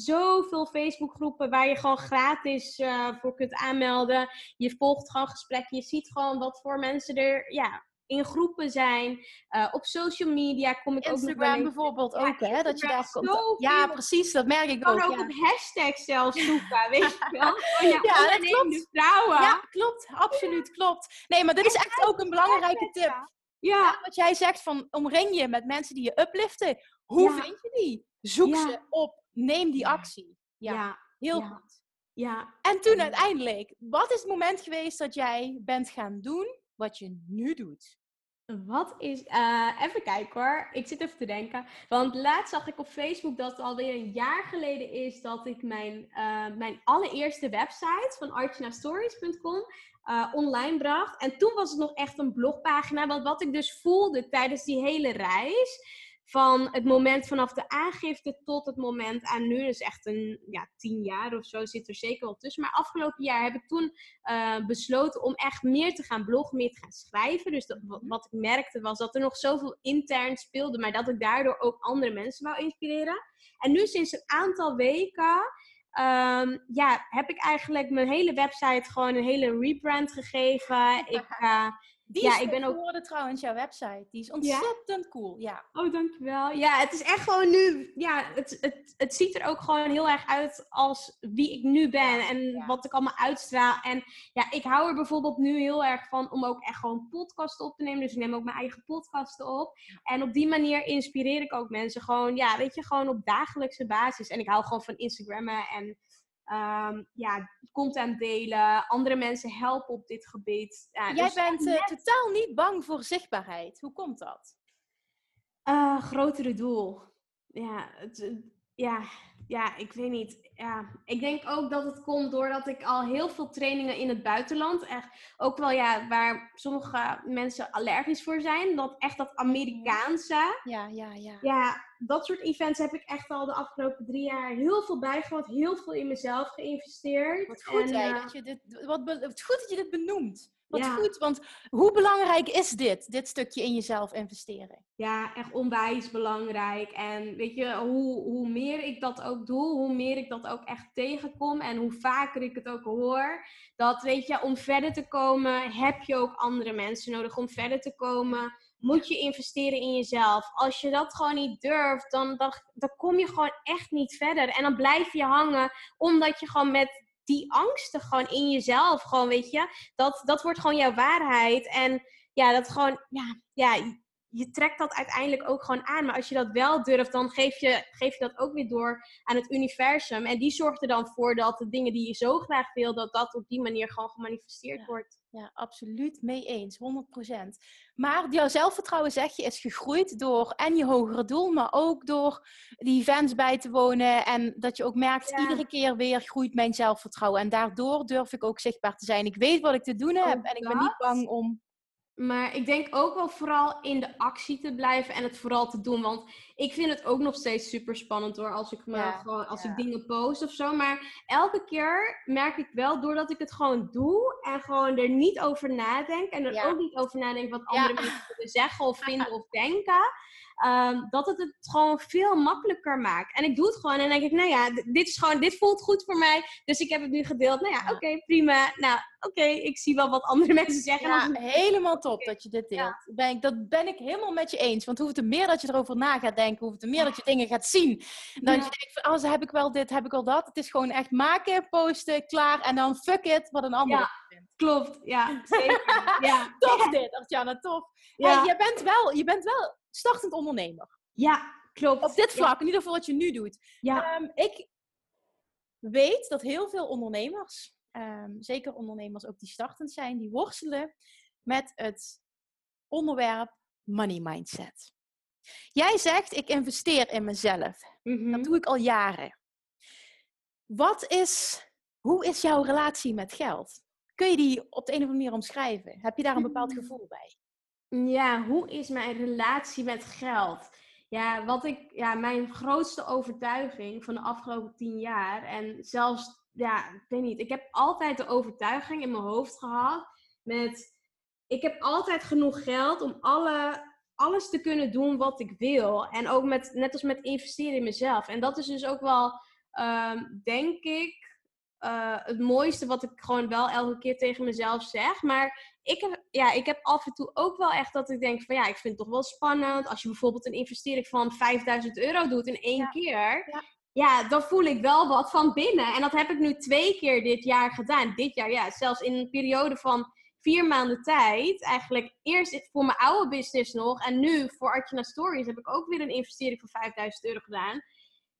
zoveel Facebookgroepen waar je gewoon gratis eh, voor kunt aanmelden. Je volgt gewoon gesprekken. Je ziet gewoon wat voor mensen er ja, in groepen zijn. Eh, op social media kom ik ook nog wel Instagram eens- bijvoorbeeld Ja, ook, hè? Dat je daar komt. Ja, precies. Dat merk ik Je kan ook. ook ja. op hashtags zelfs zoeken, weet je wel? Gewoon, ja, Ja, dat klopt. vrouwen. Ja, klopt. Absoluut, klopt. Nee, maar dit is echt ook een belangrijke tip. Ja. Wat jij zegt van omring je met mensen die je upliften. Hoe vind je die? Zoek ze op. Neem die actie. Ja, heel goed. Ja. En toen uiteindelijk, wat is het moment geweest dat jij bent gaan doen wat je nu doet? Wat is. Uh, even kijken hoor. Ik zit even te denken. Want laatst zag ik op Facebook dat het alweer een jaar geleden is dat ik mijn, uh, mijn allereerste website van archnastories.com uh, eh, online bracht. En toen was het nog echt een blogpagina. Want wat ik dus voelde tijdens die hele reis van het moment vanaf de aangifte tot het moment aan nu, dus echt een ja, tien jaar of zo zit er zeker wel tussen. Maar afgelopen jaar heb ik toen uh, besloten om echt meer te gaan bloggen, meer te gaan schrijven. Dus dat, wat ik merkte was dat er nog zoveel intern speelde, maar dat ik daardoor ook andere mensen wou inspireren. En nu sinds een aantal weken um, ja, heb ik eigenlijk mijn hele website gewoon een hele rebrand gegeven. Ik, uh, die ja, is ik ben ook geworden trouwens, jouw website. Die is ontzettend cool, ja. Oh, dankjewel. Ja, het is echt gewoon nu... Ja, het, het, het ziet er ook gewoon heel erg uit als wie ik nu ben. En wat ik allemaal uitstraal. En ja, ik hou er bijvoorbeeld nu heel erg van om ook echt gewoon podcasts op te nemen. Dus ik neem ook mijn eigen podcasten op. En op die manier inspireer ik ook mensen. Gewoon, ja, weet je, gewoon op dagelijkse basis. En ik hou gewoon van Instagrammen en um, ja, content delen, andere mensen helpen op dit gebied. Ja, Jij dus bent uh, totaal niet bang voor zichtbaarheid. Hoe komt dat? Uh, grotere doel. Ja, het, ja, ja, ik weet niet. Ja, ik denk ook dat het komt doordat ik al heel veel trainingen in het buitenland, echt ook wel ja, waar sommige mensen allergisch voor zijn, dat echt dat Amerikaanse. Ja, ja, ja. Ja, dat soort events heb ik echt al de afgelopen drie jaar heel veel bijgewoond, heel veel in mezelf geïnvesteerd. Wat goed, en, hè, uh, dat je dit, wat, wat goed dat je dit benoemt. Wat goed, want hoe belangrijk is dit, dit stukje in jezelf investeren? Ja, echt onwijs belangrijk. En weet je, hoe, hoe meer ik dat ook doe, hoe meer ik dat ook echt tegenkom en hoe vaker ik het ook hoor, dat weet je, om verder te komen heb je ook andere mensen nodig. Om verder te komen moet je investeren in jezelf. Als je dat gewoon niet durft, dan, dan, dan kom je gewoon echt niet verder. En dan blijf je hangen, omdat je gewoon met die angsten gewoon in jezelf, gewoon weet je, dat, dat wordt gewoon jouw waarheid. En ja, dat gewoon, ja, ja, je trekt dat uiteindelijk ook gewoon aan. Maar als je dat wel durft, dan geef je, geef je dat ook weer door aan het universum. En die zorgt er dan voor dat de dingen die je zo graag wil, dat dat op die manier gewoon gemanifesteerd wordt. Ja, absoluut mee eens, 100%. Maar jouw zelfvertrouwen, zeg je, is gegroeid door en je hogere doel, maar ook door die events bij te wonen. En dat je ook merkt, iedere keer weer groeit mijn zelfvertrouwen. En daardoor durf ik ook zichtbaar te zijn. Ik weet wat ik te doen heb en ik ben niet bang om maar ik denk ook wel vooral in de actie te blijven en het vooral te doen. Want ik vind het ook nog steeds super spannend hoor. Als ik, me gewoon, als ik dingen post of zo. Maar elke keer merk ik wel, doordat ik het gewoon doe en gewoon er niet over nadenk. En er ook niet over nadenk wat andere mensen willen zeggen of vinden of denken. Um, dat het het gewoon veel makkelijker maakt. En ik doe het gewoon en denk ik, nou ja, dit is gewoon, dit voelt goed voor mij. Dus ik heb het nu gedeeld. Nou ja, oké, prima. Nou, oké, ik zie wel wat andere mensen zeggen. Ja, helemaal top dat je dit deelt. Ben ik, dat ben ik helemaal met je eens. Want hoeveel te meer dat je erover na gaat denken, hoeveel te meer dat je dingen gaat zien. Dan je denkt van, oh, heb ik wel dit, heb ik al dat. Het is gewoon echt maken, posten, klaar. En dan fuck it, wat een ander vindt. Klopt, ja, zeker. ja. tof dit, Artjana, tof. Ja. je, bent wel, je bent wel startend ondernemer. Ja, klopt. Op dit vlak, in ieder geval wat je nu doet. Ja. Um, ik weet dat heel veel ondernemers, um, zeker ondernemers ook die startend zijn, die worstelen met het onderwerp money mindset. Jij zegt, ik investeer in mezelf. Mm Dat doe ik al jaren. Wat is, hoe is jouw relatie met geld? Kun je die op de een of andere manier omschrijven? Heb je daar een bepaald mm. gevoel bij? Ja, hoe is mijn relatie met geld? Ja, wat ik, ja, mijn grootste overtuiging van de afgelopen tien jaar. En zelfs, ja, ik weet niet. Ik heb altijd de overtuiging in mijn hoofd gehad. Met, ik heb altijd genoeg geld om alle, alles te kunnen doen wat ik wil. En ook met, net als met investeren in mezelf. En dat is dus ook wel, ehm, denk ik, uh, het mooiste wat ik gewoon wel elke keer tegen mezelf zeg. Maar ik heb, ja, ik heb af en toe ook wel echt dat ik denk van ja, ik vind het toch wel spannend. Als je bijvoorbeeld een investering van 5000 euro doet in één keer. Ja. ja. dan voel ik wel wat van binnen. En dat heb ik nu twee keer dit jaar gedaan. Dit jaar, ja, zelfs in een periode van vier maanden tijd, eigenlijk eerst voor mijn oude business nog en nu voor Artjana Stories heb ik ook weer een investering van 5000 euro gedaan.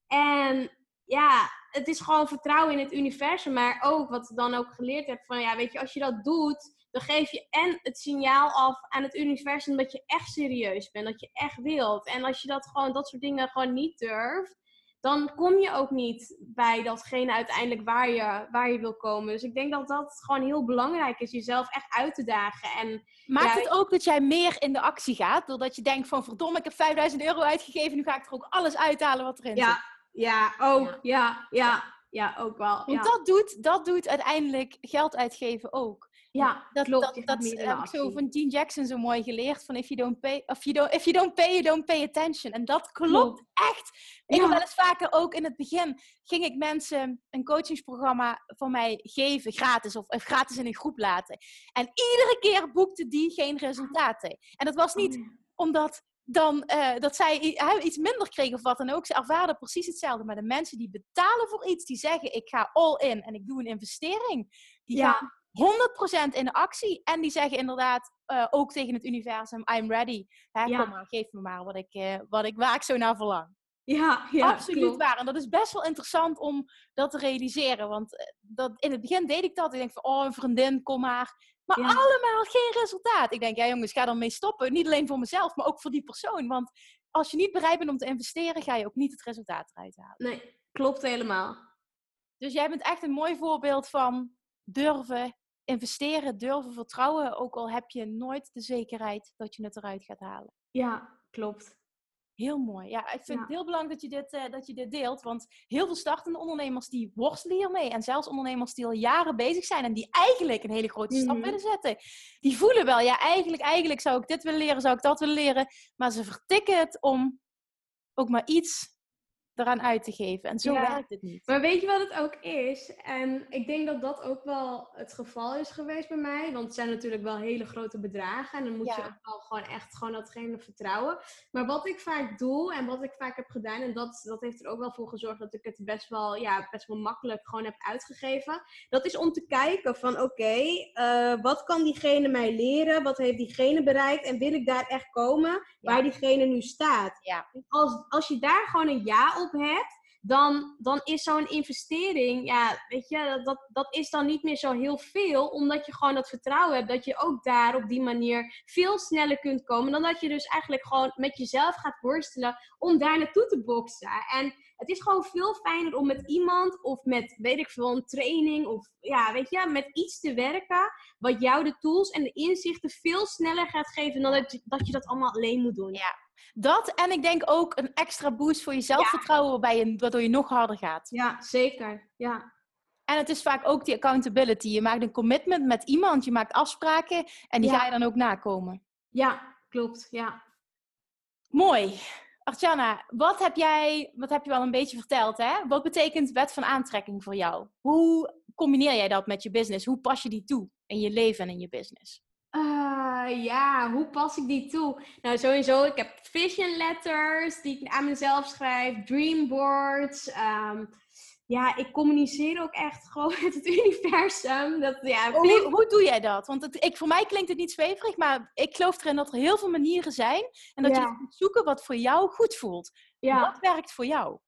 En ja, het is gewoon vertrouwen in het universum, maar ook wat ik dan ook geleerd heb van ja, weet je, als je dat doet, dan geef je en het signaal af aan het universum dat je echt serieus bent, dat je echt wilt. En als je dat gewoon, dat soort dingen gewoon niet durft, dan kom je ook niet bij datgene uiteindelijk waar je, waar je wil komen. Dus ik denk dat dat gewoon heel belangrijk is, jezelf echt uit te dagen. En, Maakt het ook dat jij meer in de actie gaat? Doordat je denkt van verdomme, ik heb 5000 euro uitgegeven, nu ga ik er ook alles uithalen wat erin ja, zit. Ja, ook. Ja, ja, ja, ook wel. Want dat, doet, dat doet uiteindelijk geld uitgeven ook. Ja, dat klopt. Dat, dat heb ik zo van Gene Jackson zo mooi geleerd. Van if you don't pay, if you don't, if you don't pay, you don't pay attention. En dat klopt, echt. Ik ja. heb wel eens vaker ook in het begin ging ik mensen een coachingsprogramma van mij geven, gratis of, of gratis in een groep laten. En iedere keer boekte die geen resultaten. En dat was niet oh, omdat dan uh, dat zij iets minder kregen of wat dan ook. Ze ervaren precies hetzelfde. Maar de mensen die betalen voor iets, die zeggen ik ga all in en ik doe een investering. Die ja. gaan 100% in de actie. En die zeggen inderdaad uh, ook tegen het universum, I'm ready. Hè, ja. Kom maar, geef me maar wat ik, uh, wat ik, waar ik zo naar verlang. Ja, ja absoluut klopt. waar. En dat is best wel interessant om dat te realiseren. Want dat, in het begin deed ik dat. Ik denk van, oh, een vriendin, kom maar. Maar ja. allemaal geen resultaat. Ik denk, ja jongens, ga dan mee stoppen. Niet alleen voor mezelf, maar ook voor die persoon. Want als je niet bereid bent om te investeren, ga je ook niet het resultaat eruit halen. Nee, klopt helemaal. Dus jij bent echt een mooi voorbeeld van durven investeren, durven vertrouwen. Ook al heb je nooit de zekerheid dat je het eruit gaat halen. Ja, klopt. Heel mooi. Ja, ik vind ja. het heel belangrijk dat je, dit, uh, dat je dit deelt. Want heel veel startende ondernemers die worstelen hiermee. En zelfs ondernemers die al jaren bezig zijn en die eigenlijk een hele grote stap mm -hmm. willen zetten. Die voelen wel, ja, eigenlijk, eigenlijk zou ik dit willen leren, zou ik dat willen leren. Maar ze vertikken het om ook maar iets eraan uit te geven. En zo ja. werkt het niet. Maar weet je wat het ook is? En ik denk dat dat ook wel het geval is geweest bij mij. Want het zijn natuurlijk wel hele grote bedragen. En dan moet ja. je ook wel gewoon echt gewoon datgene vertrouwen. Maar wat ik vaak doe en wat ik vaak heb gedaan... en dat, dat heeft er ook wel voor gezorgd dat ik het best wel, ja, best wel makkelijk gewoon heb uitgegeven. Dat is om te kijken van oké, okay, uh, wat kan diegene mij leren? Wat heeft diegene bereikt? En wil ik daar echt komen ja. waar diegene nu staat? Als, als je daar gewoon een ja op hebt, dan, dan is zo'n investering, ja, weet je, dat, dat is dan niet meer zo heel veel, omdat je gewoon dat vertrouwen hebt dat je ook daar op die manier veel sneller kunt komen, dan dat je dus eigenlijk gewoon met jezelf gaat worstelen om daar naartoe te boksen. En het is gewoon veel fijner om met iemand of met, weet ik veel, een training of ja, weet je, met iets te werken wat jou de tools en de inzichten veel sneller gaat geven dan dat dat, je dat allemaal alleen moet doen. Ja, dat en ik denk ook een extra boost voor je zelfvertrouwen, waarbij je, waardoor je nog harder gaat. Ja, zeker. Ja. En het is vaak ook die accountability. Je maakt een commitment met iemand, je maakt afspraken en die ja. ga je dan ook nakomen. Ja, klopt. Ja. Mooi. Artjana, wat heb jij, wat heb je wel een beetje verteld, hè? Wat betekent wet van aantrekking voor jou? Hoe combineer jij dat met je business? Hoe pas je die toe in je leven en in je business? Uh, ja, hoe pas ik die toe? Nou, sowieso, ik heb vision letters die ik aan mezelf schrijf, dreamboards. Um, ja, ik communiceer ook echt gewoon met het universum. Dat, ja, oh, hoe, hoe, doe jij dat? Want het, ik, voor mij klinkt het niet zweverig, maar ik geloof erin dat er heel veel manieren zijn. En dat ja. je moet zoeken wat voor jou goed voelt. Ja. Wat werkt voor jou?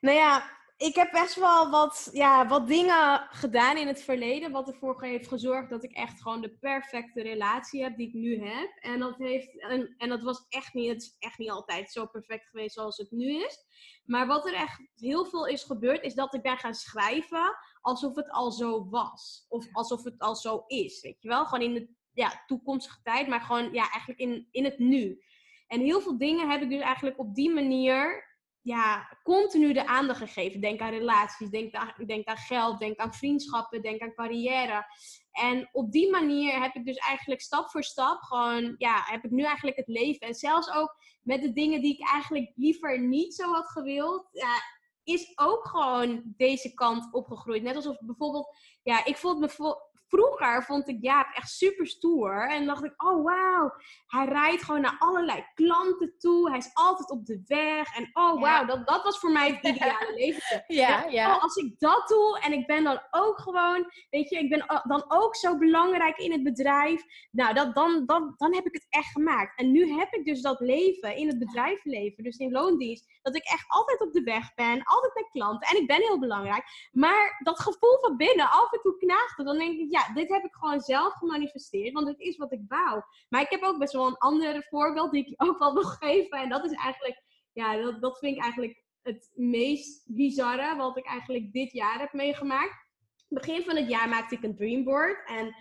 Nou ja, ik heb best wel wat, ja, wat dingen gedaan in het verleden. Wat ervoor heeft gezorgd dat ik echt gewoon de perfecte relatie heb die ik nu heb. En dat, heeft, en, en dat was echt niet, het echt niet altijd zo perfect geweest zoals het nu is. Maar wat er echt heel veel is gebeurd, is dat ik ben gaan schrijven alsof het al zo was. Of alsof het al zo is. Weet je wel? Gewoon in de ja, toekomstige tijd, maar gewoon ja, eigenlijk in, in het nu. En heel veel dingen heb ik dus eigenlijk op die manier ja, continu de aandacht gegeven. Denk aan relaties, denk aan, denk aan geld, denk aan vriendschappen, denk aan carrière. En op die manier heb ik dus eigenlijk stap voor stap gewoon, ja, heb ik nu eigenlijk het leven. En zelfs ook met de dingen die ik eigenlijk liever niet zo had gewild. Ja, is ook gewoon deze kant opgegroeid. Net alsof bijvoorbeeld, ja, ik voelde me vroeger vond ik Jaap echt super stoer. En dacht ik, oh wauw, hij rijdt gewoon naar allerlei klanten toe. Hij is altijd op de weg. En oh wauw, dat, dat was voor mij het ideale leven. Ja, ja. Oh, als ik dat doe en ik ben dan ook gewoon, weet je, ik ben dan ook zo belangrijk in het bedrijf. Nou, dat, dan, dan, dan heb ik het echt gemaakt. En nu heb ik dus dat leven in het bedrijfsleven, dus in loondienst, dat ik echt altijd op de weg ben, altijd met klanten. En ik ben heel belangrijk. Maar dat gevoel van binnen, af en toe knaagt Dan denk ik, ja, dit heb ik gewoon zelf gemanifesteerd, want het is wat ik wou. Maar ik heb ook best wel een ander voorbeeld die ik ook wel nog geven. En dat is eigenlijk, ja, dat, dat vind ik eigenlijk het meest bizarre wat ik eigenlijk dit jaar heb meegemaakt. Begin van het jaar maakte ik een dreamboard. En,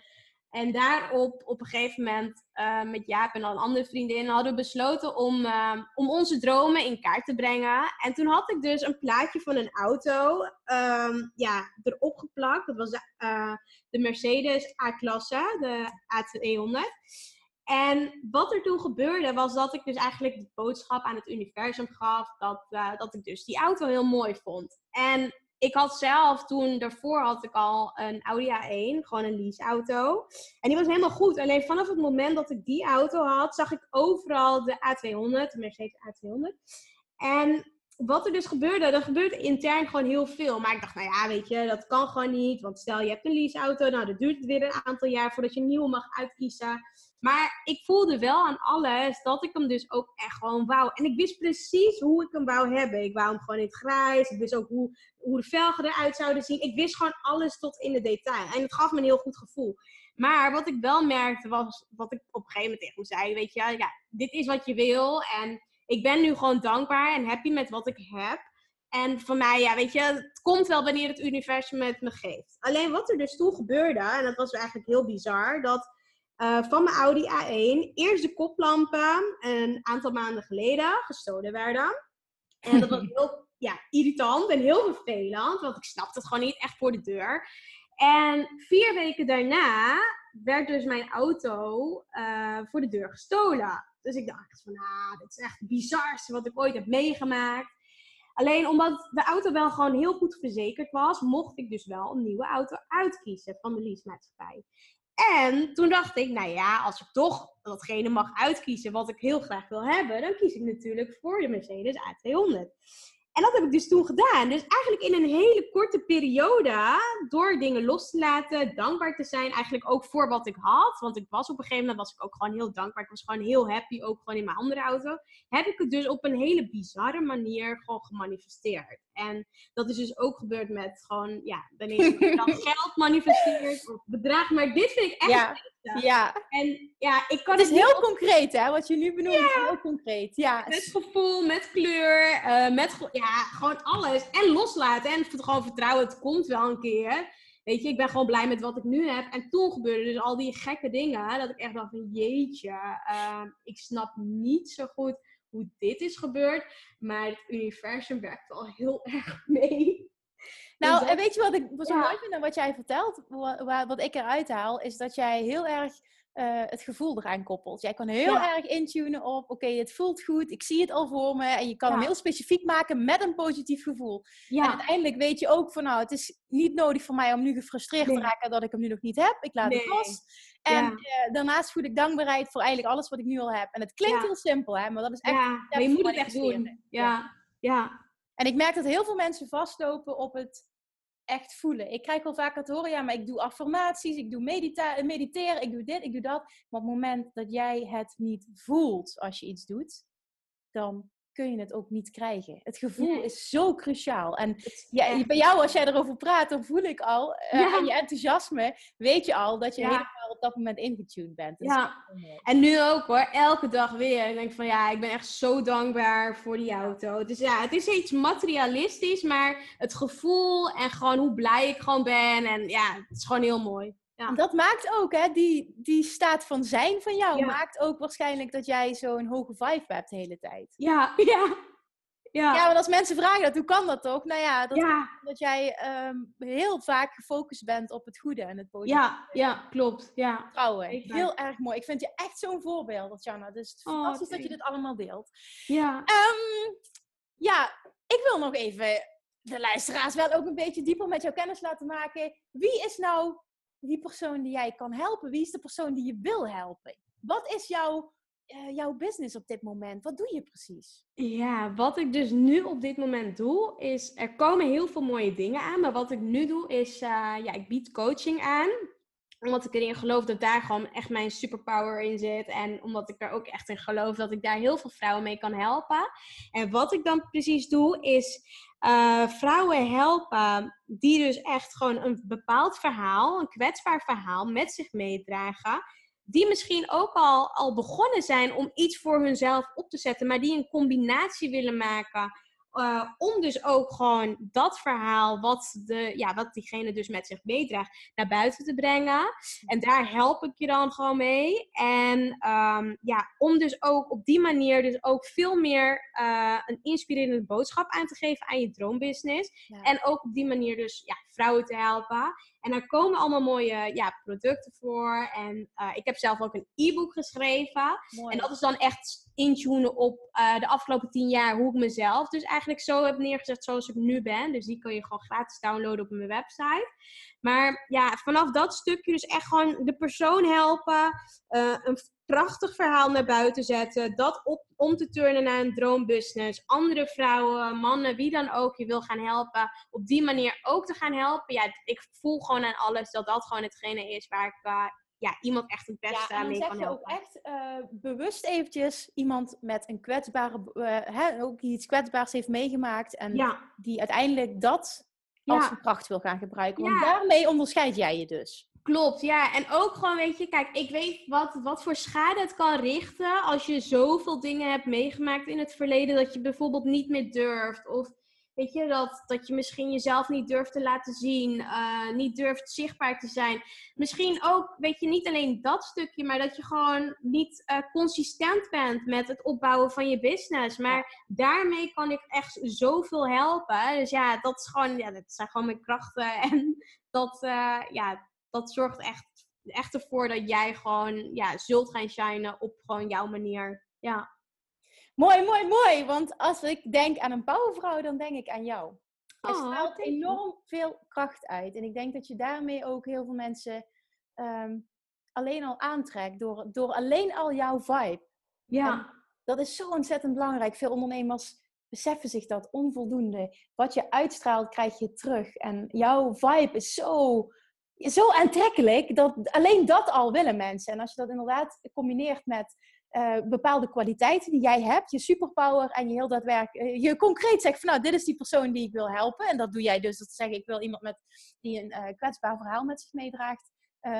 en daarop, op een gegeven moment, uh, met Jaap en een andere vriendin, hadden we besloten om, uh, om onze dromen in kaart te brengen. En toen had ik dus een plaatje van een auto um, ja, erop geplakt. Dat was de Mercedes A-klasse, de A200. En wat er toen gebeurde, was dat ik dus eigenlijk de boodschap aan het universum gaf dat, uh, dat ik dus die auto heel mooi vond. En ik had zelf toen, daarvoor had ik al een Audi A1, gewoon een leaseauto. En die was helemaal goed. Alleen vanaf het moment dat ik die auto had, zag ik overal de A200, de Mercedes A200. En wat er dus gebeurde, er gebeurde intern gewoon heel veel. Maar ik dacht, nou ja, weet je, dat kan gewoon niet. Want stel je hebt een leaseauto, nou dan duurt het weer een aantal jaar voordat je een nieuwe mag uitkiezen. Maar ik voelde wel aan alles dat ik hem dus ook echt gewoon wou. En ik wist precies hoe ik hem wou hebben. Ik wou hem gewoon in het grijs. Ik wist ook hoe, hoe de velgen eruit zouden zien. Ik wist gewoon alles tot in de detail. En het gaf me een heel goed gevoel. Maar wat ik wel merkte was, wat ik op een gegeven moment tegen hem zei, weet je, ja, dit is wat je wil. En ik ben nu gewoon dankbaar en happy met wat ik heb. En voor mij, ja, weet je, het komt wel wanneer het universum het me geeft. Alleen wat er dus toen gebeurde, en dat was eigenlijk heel bizar, dat uh, van mijn Audi A1 eerst de koplampen een aantal maanden geleden gestolen werden. En dat was heel ja, irritant en heel vervelend, want ik snapte het gewoon niet echt voor de deur. En vier weken daarna werd dus mijn auto uh, voor de deur gestolen. Dus ik dacht van, ah, dit is echt het bizarste wat ik ooit heb meegemaakt. Alleen omdat de auto wel gewoon heel goed verzekerd was, mocht ik dus wel een nieuwe auto uitkiezen van de leasemaatschappij. En toen dacht ik, nou ja, als ik toch datgene mag uitkiezen wat ik heel graag wil hebben, dan kies ik natuurlijk voor de Mercedes A200. En dat heb ik dus toen gedaan. Dus eigenlijk in een hele korte periode, door dingen los te laten, dankbaar te zijn, eigenlijk ook voor wat ik had. Want ik was op een gegeven moment was ik ook gewoon heel dankbaar. Ik was gewoon heel happy, ook gewoon in mijn andere auto. Heb ik het dus op een hele bizarre manier gewoon gemanifesteerd. En dat is dus ook gebeurd met gewoon, ja, wanneer je dan geld manifesteert of bedrag. Maar dit vind ik echt ja. Ja. En ja, ik kan het is heel concreet, hè? Wat je nu benoemt, ja. heel concreet. Ja. Met gevoel, met kleur, uh, met ja, gewoon alles. En loslaten en gewoon vertrouwen, het komt wel een keer. Weet je, ik ben gewoon blij met wat ik nu heb. En toen gebeurden dus al die gekke dingen, dat ik echt dacht van jeetje, uh, ik snap niet zo goed hoe dit is gebeurd. Maar het universum werkt al heel erg mee. Nou, en weet je wat ik zo mooi vind aan wat jij vertelt? Wat, wat ik eruit haal, is dat jij heel erg uh, het gevoel eraan koppelt. Jij kan heel erg intunen op, oké, het voelt goed, ik zie het al voor me. En je kan hem heel specifiek maken met een positief gevoel. Ja. En uiteindelijk weet je ook van, nou, het is niet nodig voor mij om nu gefrustreerd te raken dat ik hem nu nog niet heb. Ik laat het los. En uh, daarnaast voel ik dankbaarheid voor eigenlijk alles wat ik nu al heb. En het klinkt heel simpel, hè, maar dat is echt... Ja, maar je moet het echt doen. Ja, ja. En ik merk dat heel veel mensen vastlopen op het echt voelen. Ik krijg wel vaak het horen, ja, maar ik doe affirmaties, ik doe medita mediteren, ik doe dit, ik doe dat. Maar op het moment dat jij het niet voelt als je iets doet, dan kun je het ook niet krijgen. Het gevoel is zo cruciaal. En ja, bij jou, als jij erover praat, dan voel ik al, uh, je enthousiasme, weet je al dat je helemaal op dat moment ingetuned bent. ja, en nu ook hoor, elke dag weer. Ik denk van ja, ik ben echt zo dankbaar voor die auto. Dus ja, het is iets materialistisch, maar het gevoel en gewoon hoe blij ik gewoon ben. En ja, het is gewoon heel mooi. Ja. Dat maakt ook, hè, die, die staat van zijn van jou, maakt ook waarschijnlijk dat jij zo'n hoge vibe hebt de hele tijd. Ja, ja. Ja. ja, want als mensen vragen dat, hoe kan dat toch? Nou ja, dat, dat jij um, heel vaak gefocust bent op het goede en het positieve. Ja, ja klopt. Ja. Trouwen. Heel erg mooi. Ik vind je echt zo'n voorbeeld, Jana. Dus oh, fantastisch oh, dat je dit allemaal deelt. Ja. Um, ja, ik wil nog even de luisteraars wel ook een beetje dieper met jou kennis laten maken. Wie is nou die persoon die jij kan helpen? Wie is de persoon die je wil helpen? Wat is jouw, uh, jouw business op dit moment? Wat doe je precies? Ja, wat ik dus nu op dit moment doe, is er komen heel veel mooie dingen aan. Maar wat ik nu doe, is uh, ja, ik bied coaching aan omdat ik erin geloof dat daar gewoon echt mijn superpower in zit. En omdat ik er ook echt in geloof dat ik daar heel veel vrouwen mee kan helpen. En wat ik dan precies doe, is uh, vrouwen helpen die dus echt gewoon een bepaald verhaal, een kwetsbaar verhaal met zich meedragen. Die misschien ook al, al begonnen zijn om iets voor hunzelf op te zetten, maar die een combinatie willen maken uh, om dus ook gewoon dat verhaal, wat, de, ja, wat diegene dus met zich meedraagt, naar buiten te brengen. En daar help ik je dan gewoon mee. En um, ja, om dus ook op die manier dus ook veel meer uh, een inspirerende boodschap aan te geven aan je droombusiness. En ook op die manier dus ja, vrouwen te helpen. En daar komen allemaal mooie ja, producten voor. En uh, ik heb zelf ook een e-book geschreven. En dat is dan echt intunen op uh, de afgelopen tien jaar hoe ik mezelf dus eigenlijk zo heb neergezet zoals ik nu ben. Dus die kun je gewoon gratis downloaden op mijn website. Maar ja, vanaf dat stukje dus echt gewoon de persoon helpen. Uh, een prachtig verhaal naar buiten zetten. Dat op, om te turnen naar een droombusiness. Andere vrouwen, mannen, wie dan ook je wil gaan helpen. Op die manier ook te gaan helpen. Ja, ik voel gewoon aan alles dat dat gewoon hetgene is waar ik uh, ja, iemand echt het beste ja, mee kan helpen. ook echt uh, bewust eventjes iemand met een kwetsbare, uh, hè, ook die iets kwetsbaars heeft meegemaakt. En ja. die uiteindelijk dat als ja. kracht wil gaan gebruiken. Want daarmee onderscheid jij je dus. Klopt, ja. En ook gewoon, weet je, kijk, ik weet wat, wat voor schade het kan richten als je zoveel dingen hebt meegemaakt in het verleden dat je bijvoorbeeld niet meer durft. Of weet je, dat, dat je misschien jezelf niet durft te laten zien, uh, niet durft zichtbaar te zijn. Misschien ook, weet je, niet alleen dat stukje, maar dat je gewoon niet uh, consistent bent met het opbouwen van je business. Maar daarmee kan ik echt zoveel helpen. Dus ja, dat is gewoon, ja, dat zijn gewoon mijn krachten. En dat, uh, ja, dat zorgt echt, echt ervoor dat jij gewoon ja, zult gaan shinen op gewoon jouw manier. Ja. Mooi, mooi, mooi. Want als ik denk aan een powervrouw, dan denk ik aan jou. Je Oh, straalt enorm veel kracht uit. En ik denk dat je daarmee ook heel veel mensen ehm, alleen al aantrekt. Door, door alleen al jouw vibe. Ja, Dat is zo ontzettend belangrijk. Veel ondernemers beseffen zich dat onvoldoende. Wat je uitstraalt, krijg je terug. En jouw vibe is zo, zo aantrekkelijk. Dat alleen dat al willen mensen. En als je dat inderdaad combineert met eh, bepaalde kwaliteiten die jij hebt, je superpower en je heel dat werk, eh, je concreet zegt van nou, dit is die persoon die ik wil helpen. En dat doe jij dus. Dat zeg ik wil iemand met, die een eh, kwetsbaar verhaal met zich meedraagt,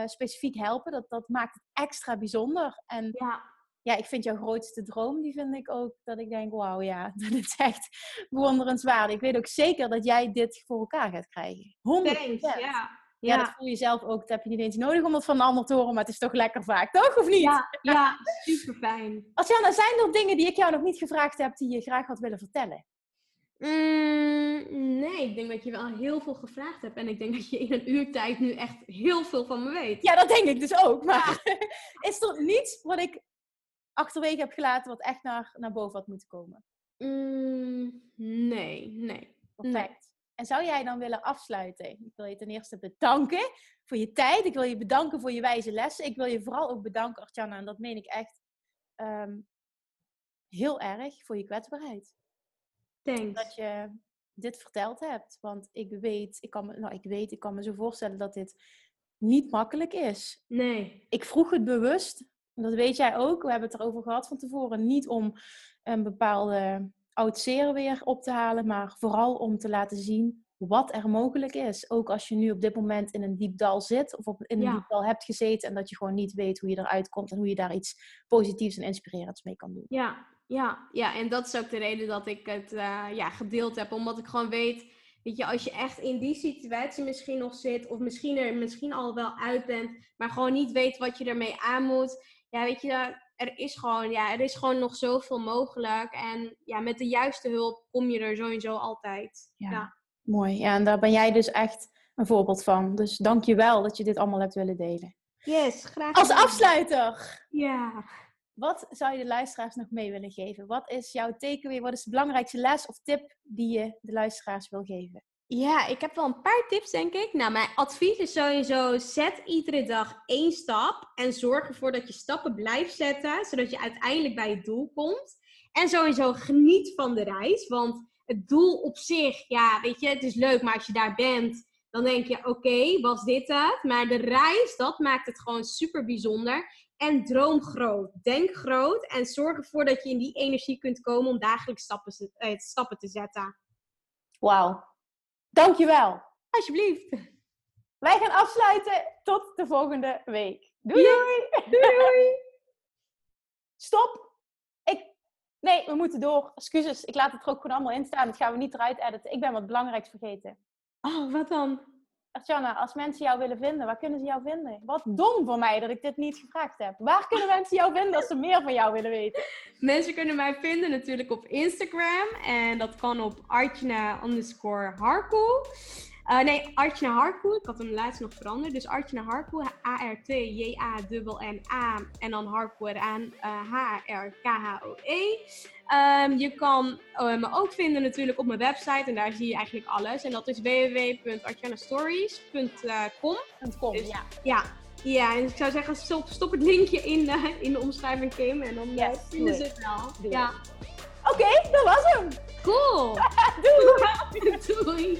specifiek helpen. Dat, dat maakt het extra bijzonder. En ja. ja, ik vind jouw grootste droom, die vind ik ook dat ik denk, wauw, ja, dat is echt bewonderenswaardig. Ik weet ook zeker dat jij dit voor elkaar gaat krijgen. 100%. Thanks, ja. Ja, dat voel je zelf ook. Dat heb je niet eens nodig om het van een ander te horen, maar het is toch lekker vaak, toch? Of niet? Ja, ja, super fijn. Asjana, zijn er dingen die ik jou nog niet gevraagd heb die je graag had willen vertellen? Mm, nee, ik denk dat je wel heel veel gevraagd hebt. En ik denk dat je in een uur tijd nu echt heel veel van me weet. Ja, dat denk ik dus ook. Maar is er niets wat ik achterwege heb gelaten wat echt naar, naar boven had moeten komen? Mm, nee, nee. Perfect. En zou jij dan willen afsluiten? Ik wil je ten eerste bedanken voor je tijd. Ik wil je bedanken voor je wijze lessen. Ik wil je vooral ook bedanken, Artjana, en dat meen ik echt ehm, heel erg voor je kwetsbaarheid. Thanks. Dat je dit verteld hebt. Want ik weet, ik kan me, nou, ik weet, ik kan me zo voorstellen dat dit niet makkelijk is. Nee. Ik vroeg het bewust, en dat weet jij ook, we hebben het erover gehad van tevoren, niet om een bepaalde oud zeer weer op te halen, maar vooral om te laten zien wat er mogelijk is. Ook als je nu op dit moment in een diep dal zit, of op, in een Ja. diep dal hebt gezeten en dat je gewoon niet weet hoe je eruit komt en hoe je daar iets positiefs en inspirerends mee kan doen. Ja, ja, ja. En dat is ook de reden dat ik het eh, ja, gedeeld heb. Omdat ik gewoon weet, weet je, als je echt in die situatie misschien nog zit, of misschien er misschien al wel uit bent, maar gewoon niet weet wat je ermee aan moet. Ja, weet je, er is gewoon, ja, er is gewoon nog zoveel mogelijk. En ja, met de juiste hulp kom je er sowieso altijd. Ja. Ja. Mooi. Ja, en daar ben jij dus echt een voorbeeld van. Dus dank je wel dat je dit allemaal hebt willen delen. Yes, graag Als afsluiter, Ja. wat zou je de luisteraars nog mee willen geven? Wat is jouw takeaway? Wat is de belangrijkste les of tip die je de luisteraars wil geven? Ja, ik heb wel een paar tips, denk ik. Nou, mijn advies is sowieso: zet iedere dag één stap. En zorg ervoor dat je stappen blijft zetten, zodat je uiteindelijk bij je doel komt. En sowieso geniet van de reis. Want het doel op zich, ja, weet je, het is leuk, maar als je daar bent, dan denk je: oké, was dit het? Maar de reis, dat maakt het gewoon super bijzonder. En droom groot. Denk groot. En zorg ervoor dat je in die energie kunt komen om dagelijks stappen, eh, stappen te zetten. Wauw. Dankjewel. Alsjeblieft. Wij gaan afsluiten. Tot de volgende week. Doei doei. Stop. Ik... Nee, we moeten door. Excuses. Ik laat het er ook gewoon allemaal in staan. Dat gaan we niet eruit editen. Ik ben wat belangrijks vergeten. Oh, wat dan? Artjana, als mensen jou willen vinden, waar kunnen ze jou vinden? Wat dom voor mij dat ik dit niet gevraagd heb. Waar kunnen mensen jou vinden als ze meer van jou willen weten? Mensen kunnen mij vinden natuurlijk op Instagram. En dat kan op Artjana underscore. Uh, nee, Artjana Harkoe. Ik had hem laatst nog veranderd. Dus Artjana Harkoe. A-R-T-J-A-N-N-A. En dan Harkoe eraan. H-R-K-H-O-E. Um, je kan uh, me ook vinden natuurlijk op mijn website. En daar zie je eigenlijk alles. En dat is www.artjanastories.com. Dus, ja. ja. Ja, en ik zou zeggen, stop, stop het linkje in de, in de omschrijving, Kim. En dan yes, vinden ze het wel. ja. Oké, okay, dat was hem. Cool. Doei. Doei.